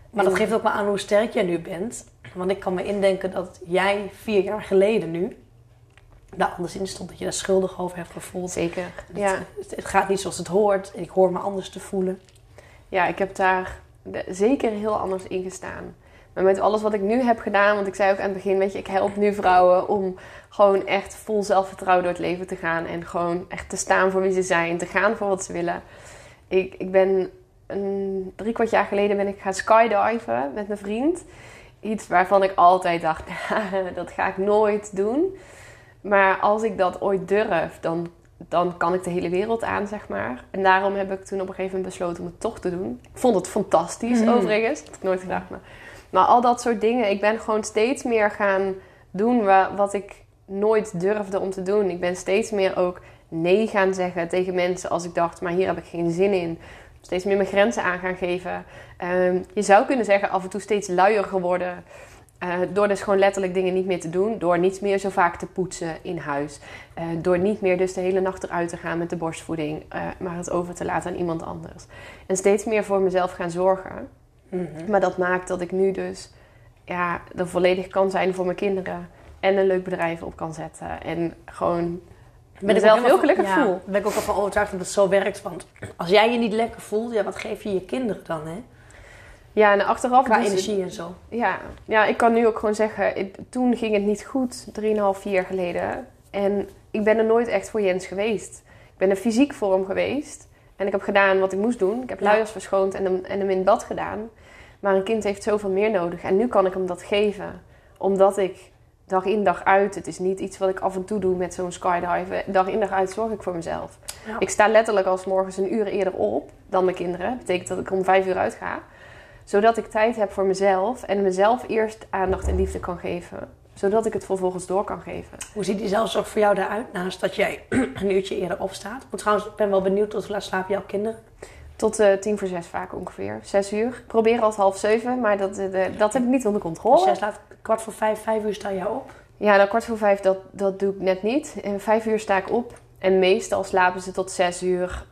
Maar dat geeft ook wel aan hoe sterk jij nu bent. Want ik kan me indenken dat jij vier jaar geleden nu daar anders in stond. Dat je daar schuldig over hebt gevoeld. Zeker, ja. Het, gaat niet zoals het hoort. Ik hoor me anders te voelen. Ja, ik heb daar zeker heel anders in gestaan. Maar met alles wat ik nu heb gedaan, want ik zei ook aan het begin, weet je, ik help nu vrouwen om gewoon echt vol zelfvertrouwen door het leven te gaan. En gewoon echt te staan voor wie ze zijn, te gaan voor wat ze willen. Ik, ik ben een drie kwart jaar geleden ben ik gaan skydiven met mijn vriend. Iets waarvan ik altijd dacht, dat ga ik nooit doen. Maar als ik dat ooit durf, dan, dan kan ik de hele wereld aan, zeg maar. En daarom heb ik toen op een gegeven moment besloten om het toch te doen. Ik vond het fantastisch, mm. overigens. Dat had ik nooit gedacht. Maar Maar al dat soort dingen. Ik ben gewoon steeds meer gaan doen wat ik nooit durfde om te doen. Ik ben steeds meer ook nee gaan zeggen tegen mensen als ik dacht, maar hier heb ik geen zin in. Steeds meer mijn grenzen aan gaan geven. Ehm, je zou kunnen zeggen af en toe steeds luier geworden. Uh, door dus gewoon letterlijk dingen niet meer te doen. Door niet meer zo vaak te poetsen in huis. Uh, door niet meer dus de hele nacht eruit te gaan met de borstvoeding. Uh, maar het over te laten aan iemand anders. En steeds meer voor mezelf gaan zorgen. Mm -hmm. Maar dat maakt dat ik nu dus ja, er volledig kan zijn voor mijn kinderen. En een leuk bedrijf op kan zetten. En gewoon ben ik zelf heel gelukkig ja, voel. ben ik ook al van overtuigd dat het zo werkt. Want als jij je niet lekker voelt, ja, wat geef je je kinderen dan, hè? Ja, en achteraf... Qua dus- energie en zo. Ja, ja, ik kan nu ook gewoon zeggen... ik- toen ging het niet goed, 3,5, 4 jaar geleden. En ik ben er nooit echt voor Jens geweest. Ik ben er fysiek voor hem geweest. En ik heb gedaan wat ik moest doen. Ik heb Ja. luiers verschoond en hem, en hem in bad gedaan. Maar een kind heeft zoveel meer nodig. En nu kan ik hem dat geven. Omdat ik dag in dag uit... Het is niet iets wat ik af en toe doe met zo'n skydive. Dag in dag uit zorg ik voor mezelf. Ja. Ik sta letterlijk als morgens een uur eerder op dan mijn kinderen. Dat betekent dat ik om vijf uur uitga. Zodat ik tijd heb voor mezelf. En mezelf eerst aandacht en liefde kan geven. Zodat ik het vervolgens door kan geven. Hoe ziet die zelfzorg voor jou eruit naast dat jij een uurtje eerder opstaat? Ik trouwens, ik ben wel benieuwd tot hoe laat slapen jouw kinderen? Tot eh, tien voor zes vaak ongeveer. Zes uur. Ik probeer als half zeven. Maar dat, eh, dat heb ik niet onder controle. jij slaat kwart voor vijf, vijf uur sta je op. Ja, dan kwart voor vijf, dat, dat doe ik net niet. En vijf uur sta ik op. En meestal slapen ze tot zes uur.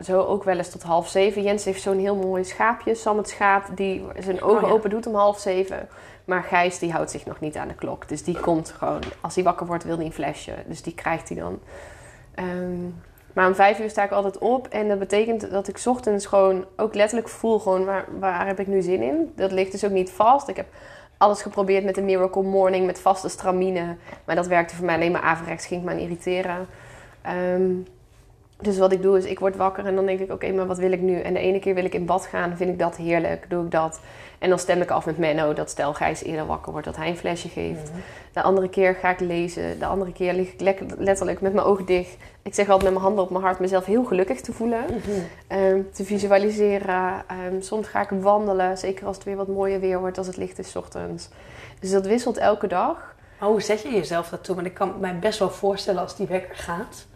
Zo ook wel eens tot half zeven. Jens heeft zo'n heel mooi schaapje, Sam het schaap, die zijn ogen Oh ja. open doet om half zeven. Maar Gijs, die houdt zich nog niet aan de klok. Dus die komt gewoon, als hij wakker wordt, wil hij een flesje. Dus die krijgt hij dan. Ehm, maar om vijf uur sta ik altijd op. En dat betekent dat ik ochtends gewoon ook letterlijk voel gewoon waar, waar heb ik nu zin in. Dat ligt dus ook niet vast. Ik heb alles geprobeerd met de Miracle Morning, met vaste stramine. Maar dat werkte voor mij alleen maar averechts, ging me aan irriteren. Ehm, dus wat ik doe is, ik word wakker en dan denk ik, oké, maar wat wil ik nu? En de ene keer wil ik in bad gaan, vind ik dat heerlijk, doe ik dat. En dan stem ik af met Menno, dat stel Gijs eerder wakker wordt, dat hij een flesje geeft. De andere keer ga ik lezen. De andere keer lig ik lekker, letterlijk met mijn ogen dicht. Ik zeg altijd met mijn handen op mijn hart mezelf heel gelukkig te voelen. Ehm, te visualiseren. Ehm, soms ga ik wandelen, zeker als het weer wat mooier weer wordt, als het licht is 's ochtends. Dus dat wisselt elke dag. Maar hoe zet je jezelf daartoe? Want ik kan mij best wel voorstellen als die wekker gaat.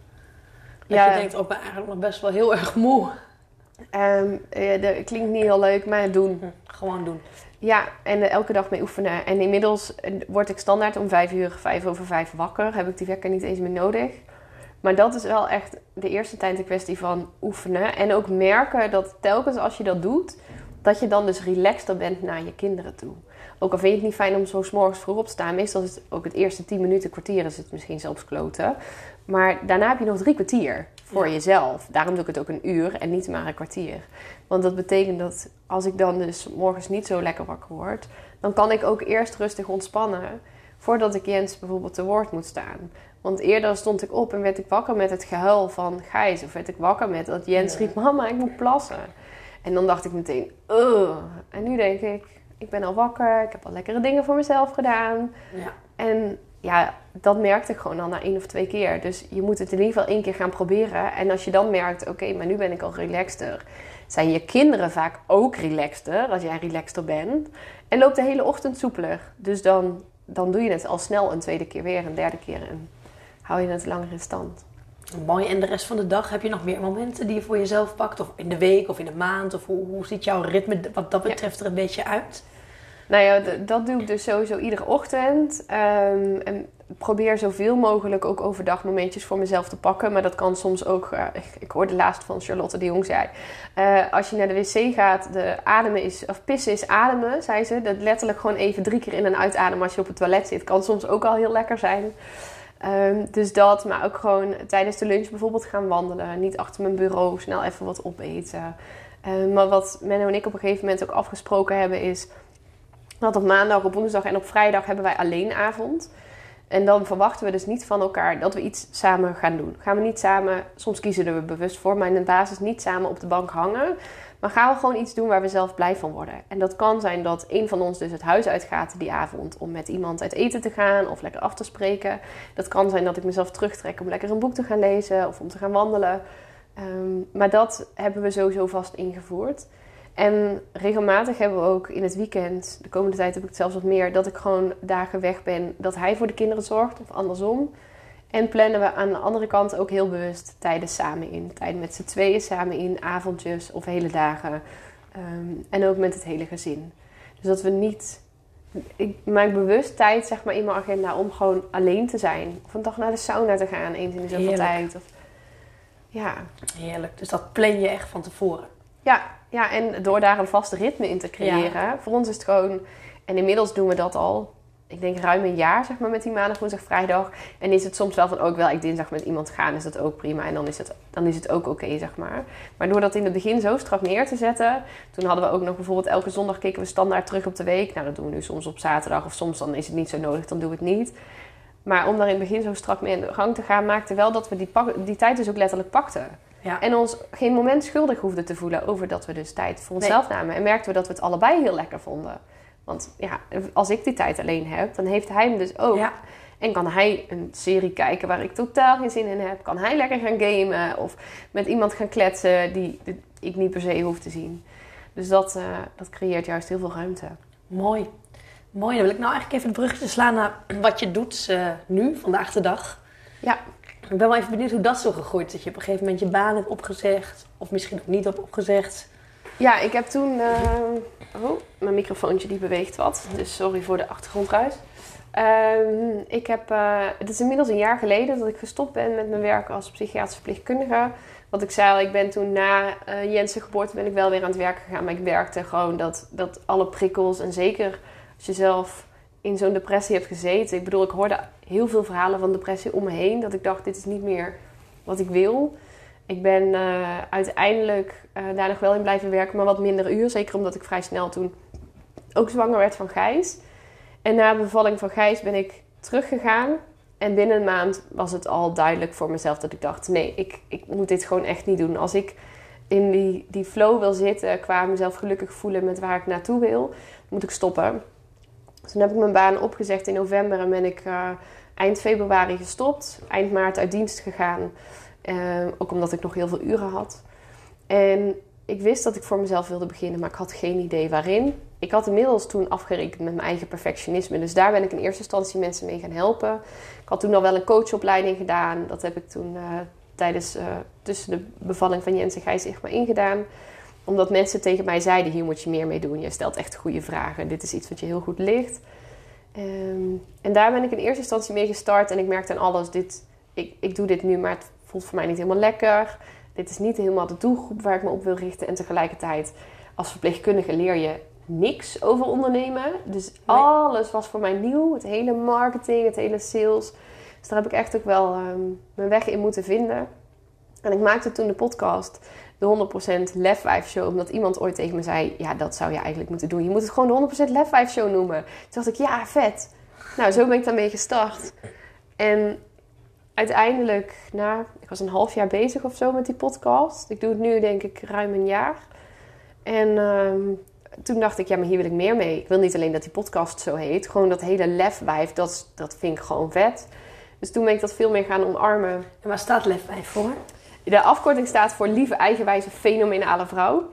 Dat Ja. je denkt, oh, ik ben eigenlijk nog best wel heel erg moe. Eh, dat klinkt niet heel leuk, maar doen. Hm, Gewoon doen. Ja, en er elke dag mee oefenen. En inmiddels eh, word ik standaard om vijf uur, vijf over vijf wakker. Heb ik die wekker niet eens meer nodig. Maar dat is wel echt de eerste tijd een kwestie van oefenen. En ook merken dat telkens als je dat doet, dat je dan dus relaxter bent naar je kinderen toe. Ook al vind je het niet fijn om zo 's morgens vroeg op te staan. Meestal is het ook het eerste 10 minuten, kwartier is het misschien zelfs kloten. Maar daarna heb je nog drie kwartier voor Ja. jezelf. Daarom doe ik het ook een uur en niet maar een kwartier. Want dat betekent dat als ik dan dus morgens niet zo lekker wakker word, dan kan ik ook eerst rustig ontspannen voordat ik Jens bijvoorbeeld te woord moet staan. Want eerder stond ik op en werd ik wakker met het gehuil van Gijs. Of werd ik wakker met dat Jens Ja. riep, mama, ik moet plassen. En dan dacht ik meteen, Ugh. En nu denk ik, ik ben al wakker. Ik heb al lekkere dingen voor mezelf gedaan. Ja. En ja, dat merkte ik gewoon al na één of twee keer. Dus je moet het in ieder geval één keer gaan proberen. En als je dan merkt, oké, maar nu ben ik al relaxter. Zijn je kinderen vaak ook relaxter als jij relaxter bent. En loopt de hele ochtend soepeler. Dus dan, dan doe je het al snel een tweede keer weer, een derde keer. En hou je het langer in stand. Mooi. En de rest van de dag heb je nog meer momenten die je voor jezelf pakt? Of in de week of in de maand? Of hoe, hoe ziet jouw ritme wat dat betreft er een beetje uit? Nou ja, dat doe ik dus sowieso iedere ochtend. Ehm, en probeer zoveel mogelijk ook overdag momentjes voor mezelf te pakken. Maar dat kan soms ook... eh, ik, ik hoorde laatst van Charlotte de Jong zei... eh, als je naar de wc gaat, de ademen is... Of pissen is ademen, zei ze. Dat letterlijk gewoon even drie keer in en uitademen als je op het toilet zit. Kan soms ook al heel lekker zijn. Ehm, dus dat, maar ook gewoon tijdens de lunch bijvoorbeeld gaan wandelen. Niet achter mijn bureau, snel even wat opeten. Ehm, maar wat Menno en ik op een gegeven moment ook afgesproken hebben is... dat op maandag, op woensdag en op vrijdag hebben wij alleen avond. En dan verwachten we dus niet van elkaar dat we iets samen gaan doen. Gaan we niet samen, soms kiezen we bewust voor, maar in de basis niet samen op de bank hangen. Maar gaan we gewoon iets doen waar we zelf blij van worden. En dat kan zijn dat een van ons dus het huis uitgaat die avond om met iemand uit eten te gaan of lekker af te spreken. Dat kan zijn dat ik mezelf terugtrek om lekker een boek te gaan lezen of om te gaan wandelen. Ehm, maar dat hebben we sowieso vast ingevoerd. En regelmatig hebben we ook in het weekend, de komende tijd heb ik het zelfs wat meer, dat ik gewoon dagen weg ben, dat hij voor de kinderen zorgt of andersom. En plannen we aan de andere kant ook heel bewust tijden samen in. Tijden met z'n tweeën samen in, avondjes of hele dagen. Ehm, en ook met het hele gezin. Dus dat we niet. Ik maak bewust tijd zeg maar, in mijn agenda om gewoon alleen te zijn. Of een dag naar de sauna te gaan, eens in de zoveel tijd. Of, ja. Heerlijk. Dus dat plan je echt van tevoren. Ja, ja, en door daar een vast ritme in te creëren. Voor ons is het gewoon... En inmiddels doen we dat al. Ik denk ruim een jaar, zeg maar, met die maandag, woensdag, vrijdag. En is het soms wel van, ook wel ik dinsdag met iemand gaan, is dat ook prima. En dan is het, dan is het ook oké, zeg maar. Maar door dat in het begin zo strak neer te zetten... Toen hadden we ook nog bijvoorbeeld elke zondag keken we standaard terug op de week. Nou, dat doen we nu soms op zaterdag. Of soms dan is het niet zo nodig, dan doen we het niet. Maar om daar in het begin zo strak mee in de gang te gaan... maakte wel dat we die, pak- die tijd dus ook letterlijk pakten. Ja. En ons geen moment schuldig hoefden te voelen over dat we dus tijd voor onszelf namen. En merkten we dat we het allebei heel lekker vonden. Want ja, als ik die tijd alleen heb, dan heeft hij hem dus ook. Ja. En kan hij een serie kijken waar ik totaal geen zin in heb. Kan hij lekker gaan gamen of met iemand gaan kletsen die, die ik niet per se hoef te zien. Dus dat, eh, dat creëert juist heel veel ruimte. Mooi. Mooi. Dan wil ik nou eigenlijk even het bruggetje slaan naar wat je doet eh, nu, vandaag de dag. Ja, Ik ben wel even benieuwd hoe dat zo gegroeid is. Dat je op een gegeven moment je baan hebt opgezegd. Of misschien ook niet hebt opgezegd. Ja, ik heb toen. eh, Oh, mijn microfoontje die beweegt wat. Dus sorry voor de achtergrondruis. Ehm, ik heb. eh, het is inmiddels een jaar geleden dat ik gestopt ben met mijn werk als psychiatrisch verpleegkundige. Wat ik zei al, ik ben toen na eh Jensen geboorte ben ik wel weer aan het werk gegaan. Maar ik werkte gewoon dat, dat alle prikkels en zeker als je zelf in zo'n depressie hebt gezeten. Ik bedoel, ik hoorde heel veel verhalen van depressie om me heen. Dat ik dacht, dit is niet meer wat ik wil. Ik ben eh, uiteindelijk eh, daar nog wel in blijven werken, maar wat minder uur. Zeker omdat ik vrij snel toen ook zwanger werd van Gijs. En na de bevalling van Gijs ben ik teruggegaan. En binnen een maand was het al duidelijk voor mezelf dat ik dacht: nee, ik, ik moet dit gewoon echt niet doen. Als ik in die, die flow wil zitten qua mezelf gelukkig voelen met waar ik naartoe wil, moet ik stoppen. Dus toen heb ik mijn baan opgezegd in november en ben ik eh, eind februari gestopt. Eind maart uit dienst gegaan. Eh, ook omdat ik nog heel veel uren had. En ik wist dat ik voor mezelf wilde beginnen, maar ik had geen idee waarin. Ik had inmiddels toen afgerekend met mijn eigen perfectionisme. Dus daar ben ik in eerste instantie mensen mee gaan helpen. Ik had toen al wel een coachopleiding gedaan. Dat heb ik toen eh, tijdens tussen de bevalling van Jens en Gijs maar ingedaan. Omdat mensen tegen mij zeiden, hier moet je meer mee doen. Je stelt echt goede vragen. Dit is iets wat je heel goed ligt. Ehm, en daar ben ik in eerste instantie mee gestart. En ik merkte aan alles, dit, ik, ik doe dit nu, maar het voelt voor mij niet helemaal lekker. Dit is niet helemaal de doelgroep waar ik me op wil richten. En tegelijkertijd, als verpleegkundige leer je niks over ondernemen. Dus alles was voor mij nieuw. Het hele marketing, het hele sales. Dus daar heb ik echt ook wel ehm, mijn weg in moeten vinden. En ik maakte toen de podcast, de 100% Lef 5 Show. Omdat iemand ooit tegen me zei, ja, dat zou je eigenlijk moeten doen. Je moet het gewoon de 100% Lef 5 Show noemen. Toen dacht ik, ja, vet. Nou, zo ben ik daarmee gestart. En uiteindelijk, nou, ik was een half jaar bezig of zo met die podcast. Ik doe het nu denk ik ruim een jaar. En ehm, toen dacht ik, ja, maar hier wil ik meer mee. Ik wil niet alleen dat die podcast zo heet. Gewoon dat hele lefwijf, dat, dat vind ik gewoon vet. Dus toen ben ik dat veel meer gaan omarmen. En waar staat Lef 5 voor? De afkorting staat voor lieve, eigenwijze, fenomenale vrouw.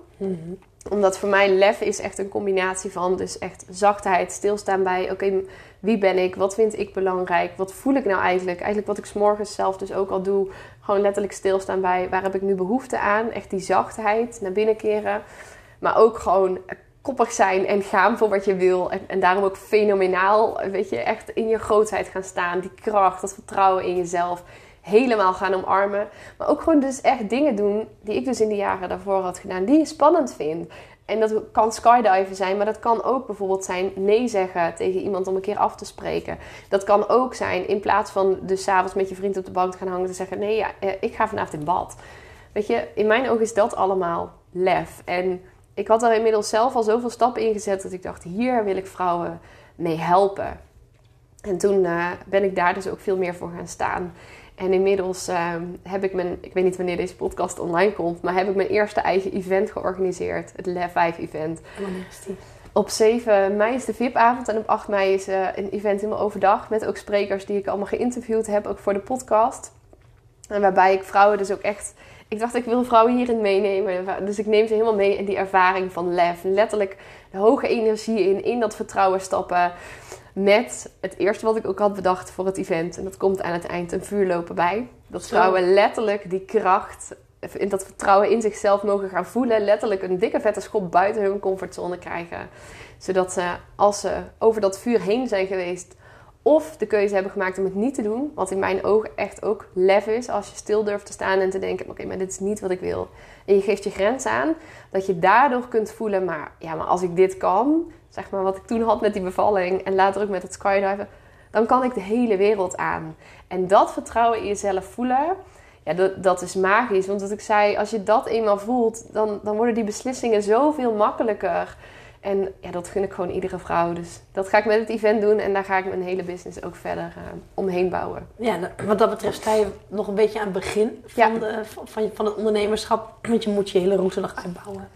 Omdat voor mij lef is echt een combinatie van dus echt zachtheid, stilstaan bij... Oké, wie ben ik? Wat vind ik belangrijk? Wat voel ik nou eigenlijk? Eigenlijk wat ik 's morgens zelf dus ook al doe. Gewoon letterlijk stilstaan bij waar heb ik nu behoefte aan? Echt die zachtheid naar binnen keren. Maar ook gewoon koppig zijn en gaan voor wat je wil. En, en daarom ook fenomenaal, weet je, echt in je grootheid gaan staan. Die kracht, dat vertrouwen in jezelf helemaal gaan omarmen. Maar ook gewoon dus echt dingen doen die ik dus in de jaren daarvoor had gedaan, die je spannend vindt. En dat kan skydiven zijn, maar dat kan ook bijvoorbeeld zijn nee zeggen tegen iemand om een keer af te spreken. Dat kan ook zijn in plaats van dus s'avonds met je vriend op de bank te gaan hangen te zeggen: nee, ja, eh, ik ga vanavond in bad. Weet je, in mijn ogen is dat allemaal lef. En ik had er inmiddels zelf al zoveel stappen in gezet dat ik dacht: hier wil ik vrouwen mee helpen. En toen eh, ben ik daar dus ook veel meer voor gaan staan. En inmiddels ehm, heb ik mijn, ik weet niet wanneer deze podcast online komt, maar heb ik mijn eerste eigen event georganiseerd. Het Lef 5 event. En wanneer is die? Op 7 mei is de VIP-avond en op 8 mei is eh, een event helemaal overdag. Met ook sprekers die ik allemaal geïnterviewd heb, ook voor de podcast. En waarbij ik vrouwen dus ook echt ik dacht, ik wil vrouwen hierin meenemen. Dus ik neem ze helemaal mee in die ervaring van lef. Letterlijk de hoge energie in, in dat vertrouwen stappen. Met het eerste wat ik ook had bedacht voor het event. En dat komt aan het eind een vuurlopen bij. Dat vrouwen letterlijk die kracht, in dat vertrouwen in zichzelf mogen gaan voelen. Letterlijk een dikke vette schop buiten hun comfortzone krijgen. Zodat ze, als ze over dat vuur heen zijn geweest, of de keuze hebben gemaakt om het niet te doen. Wat in mijn ogen echt ook lef is. Als je stil durft te staan en te denken: oké, maar dit is niet wat ik wil. En je geeft je grens aan. Dat je daardoor kunt voelen: maar ja, maar als ik dit kan, zeg maar wat ik toen had met die bevalling en later ook met het skydiven, dan kan ik de hele wereld aan. En dat vertrouwen in jezelf voelen. Ja, dat, dat is magisch. Want wat ik zei, als je dat eenmaal voelt, dan, dan worden die beslissingen zoveel makkelijker. En ja, dat gun ik gewoon iedere vrouw. Dus dat ga ik met het event doen. En daar ga ik mijn hele business ook verder eh, omheen bouwen. Ja, da- wat dat betreft sta je nog een beetje aan het begin van, Ja. de, van, van, het ondernemerschap. Want je moet je hele route nog uitbouwen.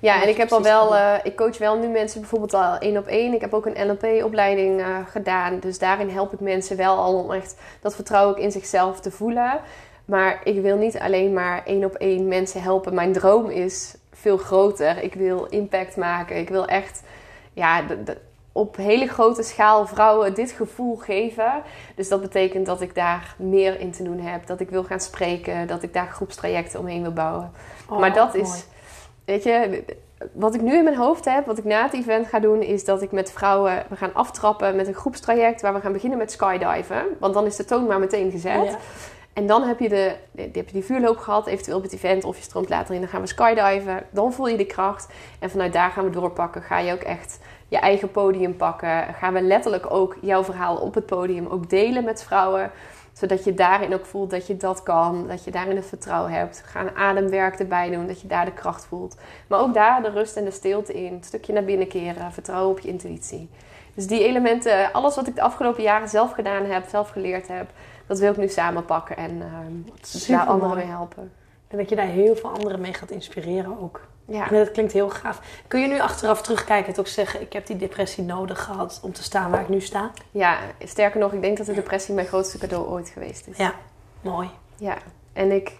Ja, en ik heb al wel, eh, ik coach wel nu mensen bijvoorbeeld al één op één. Ik heb ook een NLP-opleiding eh, gedaan. Dus daarin help ik mensen wel al om echt dat vertrouwen ook in zichzelf te voelen. Maar ik wil niet alleen maar één op één mensen helpen. Mijn droom is veel groter. Ik wil impact maken. Ik wil echt ja, de- de- op hele grote schaal vrouwen dit gevoel geven. Dus dat betekent dat ik daar meer in te doen heb. Dat ik wil gaan spreken. Dat ik daar groepstrajecten omheen wil bouwen. Oh, maar dat mooi. is, weet je, wat ik nu in mijn hoofd heb, wat ik na het event ga doen, is dat ik met vrouwen, we gaan aftrappen met een groepstraject waar we gaan beginnen met skydiven. Want dan is de toon maar meteen gezet. Ja. En dan heb je, de, heb je die vuurloop gehad, eventueel op het event, of je stroomt later in, dan gaan we skydiven. Dan voel je de kracht. En vanuit daar gaan we doorpakken. Ga je ook echt je eigen podium pakken. Gaan we letterlijk ook jouw verhaal op het podium ook delen met vrouwen. Zodat je daarin ook voelt dat je dat kan. Dat je daarin het vertrouwen hebt. Ga een ademwerk erbij doen, dat je daar de kracht voelt. Maar ook daar de rust en de stilte in. Een stukje naar binnen keren. Vertrouwen op je intuïtie. Dus die elementen, alles wat ik de afgelopen jaren zelf gedaan heb, zelf geleerd heb, dat wil ik nu samenpakken en ehm daar anderen mee helpen. En dat je daar heel veel anderen mee gaat inspireren ook. Ja. Ja, dat klinkt heel gaaf. Kun je nu achteraf terugkijken en ook zeggen... ik heb die depressie nodig gehad om te staan waar ik nu sta? ja, sterker nog, ik denk dat de depressie mijn grootste cadeau ooit geweest is. Ja, mooi. Ja, en ik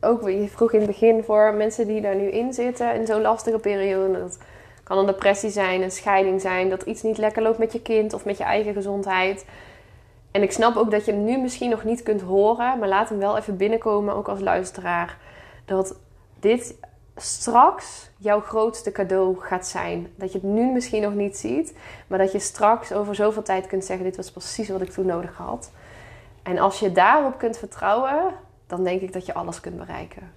ook, je vroeg in het begin voor mensen die daar nu in zitten in zo'n lastige periode. Dat kan een depressie zijn, een scheiding zijn, dat iets niet lekker loopt met je kind of met je eigen gezondheid. En ik snap ook dat je hem nu misschien nog niet kunt horen, maar laat hem wel even binnenkomen, ook als luisteraar. Dat dit straks jouw grootste cadeau gaat zijn. Dat je het nu misschien nog niet ziet, maar dat je straks over zoveel tijd kunt zeggen: Dit was precies wat ik toen nodig had. En als je daarop kunt vertrouwen, dan denk ik dat je alles kunt bereiken.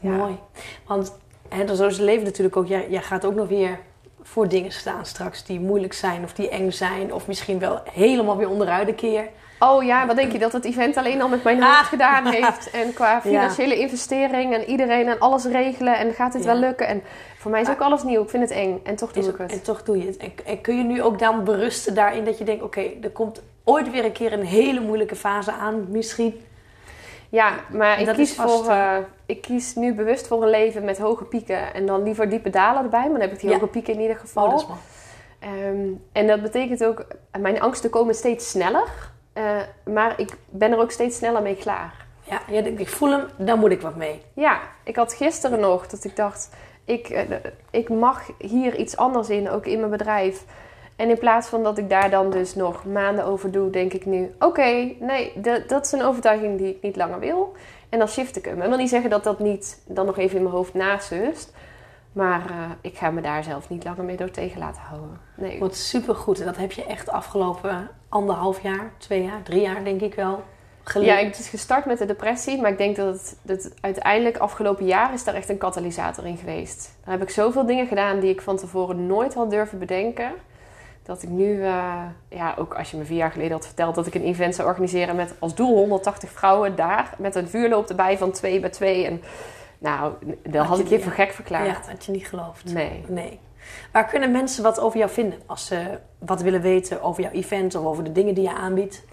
Mooi. Want hè, zo is het leven natuurlijk ook. Jij, jij gaat ook nog weer voor dingen staan straks die moeilijk zijn of die eng zijn. Of misschien wel helemaal weer onderuit de keer. Oh ja, wat denk je dat het event alleen al met mijn hoofd Ah. gedaan heeft? En qua financiële investering en iedereen en alles regelen en gaat dit Ja. wel lukken? En voor mij is ook alles nieuw. Ik vind het eng en toch doe Is ik het. en toch doe je het. En, en kun je nu ook dan berusten daarin dat je denkt... oké, er komt ooit weer een keer een hele moeilijke fase aan misschien. Ja, maar ik kies, voor, eh, ik kies nu bewust voor een leven met hoge pieken en dan liever diepe dalen erbij. Maar dan heb ik die Ja. hoge pieken in ieder geval. Oh, dat mooi. Ehm, en dat betekent ook, mijn angsten komen steeds sneller. eh, maar ik ben er ook steeds sneller mee klaar. Ja, ik voel hem, daar moet ik wat mee. Ja, ik had gisteren nog dat ik dacht, ik, eh, ik mag hier iets anders in, ook in mijn bedrijf. En in plaats van dat ik daar dan dus nog maanden over doe, denk ik nu: oké, nee, dat- dat is een overtuiging die ik niet langer wil. En dan shift ik hem. Ik wil niet zeggen dat dat niet dan nog even in mijn hoofd nasust. Maar eh, ik ga me daar zelf niet langer mee door tegen laten houden. Nee. Wat supergoed. En dat heb je echt afgelopen anderhalf jaar, twee jaar, drie jaar denk ik wel geleerd. Ja, ik is gestart met de depressie, maar ik denk dat het, dat het uiteindelijk afgelopen jaar is daar echt een katalysator in geweest. Daar heb ik zoveel dingen gedaan die ik van tevoren nooit had durven bedenken. Dat ik nu, eh, ja, ook als je me vier jaar geleden had verteld dat ik een event zou organiseren met als doel 180 vrouwen daar, met een vuurloop erbij van twee bij twee. En nou, dan Had ik je voor gek verklaard. Ja, had je niet geloofd. Nee. Nee. Waar kunnen mensen wat over jou vinden als ze wat willen weten over jouw event of over de dingen die je aanbiedt?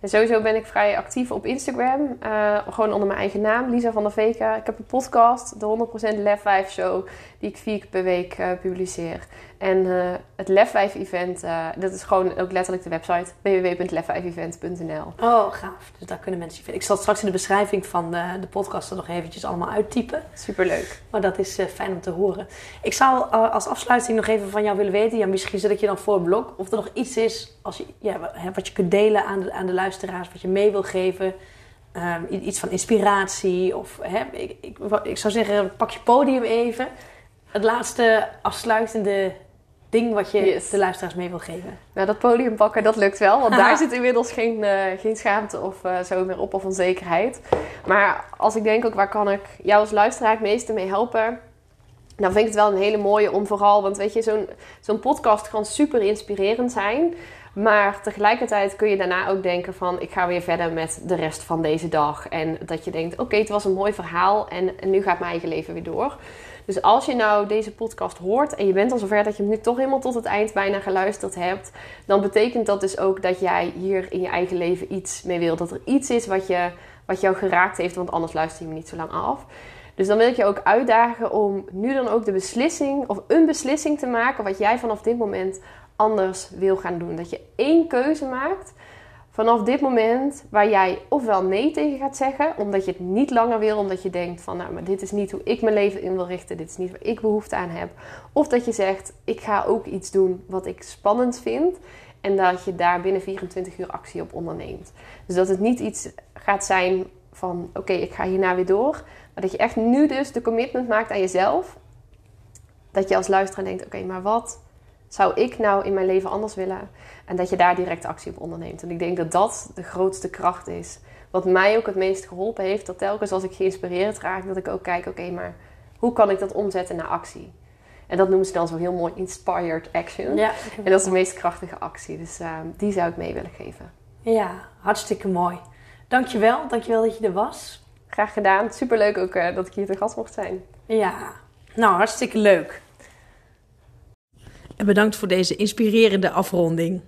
En sowieso ben ik vrij actief op Instagram. Uh, gewoon onder mijn eigen naam, Lisa van der Veken. Ik heb een podcast, de 100% Lef 5 Show, die ik vier keer per week uh, publiceer. En uh, het Lef 5 event, dat is gewoon ook letterlijk de website www.lef5event.nl. Oh, gaaf. Dus daar kunnen mensen je vinden. Ik zal het straks in de beschrijving van de, de podcast er nog eventjes allemaal uittypen. Superleuk. Maar dat is fijn om te horen. Ik zou als afsluiting nog even van jou willen weten, ja, misschien zet ik je dan voor een blog, of er nog iets is als je, ja, wat je kunt delen aan de, aan de luisteraars, wat je mee wil geven. Um, iets van inspiratie. Of hè, ik, ik, ik, zou zeggen, pak je podium even. Het laatste afsluitende ding wat je de luisteraars mee wil geven. Nou, dat podium pakken, dat lukt wel. Want daar zit inmiddels geen, uh, geen schaamte of uh, zo meer op of onzekerheid. Maar als ik denk ook, waar kan ik jou als luisteraar het meeste mee helpen? Dan vind ik het wel een hele mooie om vooral... Want weet je, zo'n zo'n podcast kan super inspirerend zijn... Maar tegelijkertijd kun je daarna ook denken van ik ga weer verder met de rest van deze dag. En dat je denkt, oké, het was een mooi verhaal en, en, nu gaat mijn eigen leven weer door. Dus als je nou deze podcast hoort en je bent al zover dat je hem nu toch helemaal tot het eind bijna geluisterd hebt, dan betekent dat dus ook dat jij hier in je eigen leven iets mee wilt. Dat er iets is wat, je, wat jou geraakt heeft, want anders luister je me niet zo lang af. Dus dan wil ik je ook uitdagen om nu dan ook de beslissing of een beslissing te maken wat jij vanaf dit moment anders wil gaan doen. Dat je één keuze maakt vanaf dit moment waar jij ofwel nee tegen gaat zeggen, omdat je het niet langer wil, omdat je denkt van nou, maar dit is niet hoe ik mijn leven in wil richten, dit is niet waar ik behoefte aan heb. Of dat je zegt, ik ga ook iets doen wat ik spannend vind en dat je daar binnen 24 uur actie op onderneemt. Dus dat het niet iets gaat zijn van oké, ik ga hierna weer door, maar dat je echt nu dus de commitment maakt aan jezelf. Dat je als luisteraar denkt, oké, maar wat zou ik nou in mijn leven anders willen? En dat je daar direct actie op onderneemt. En ik denk dat dat de grootste kracht is. Wat mij ook het meest geholpen heeft, dat telkens als ik geïnspireerd raak, dat ik ook kijk, oké, maar hoe kan ik dat omzetten naar actie? En dat noemen ze dan zo heel mooi inspired action. Ja, en dat is de meest krachtige actie. Dus uh, die zou ik mee willen geven. Ja, hartstikke mooi. Dankjewel, dankjewel dat je er was. Graag gedaan. Superleuk ook uh, dat ik hier te gast mocht zijn. Ja, nou hartstikke leuk. En bedankt voor deze inspirerende afronding.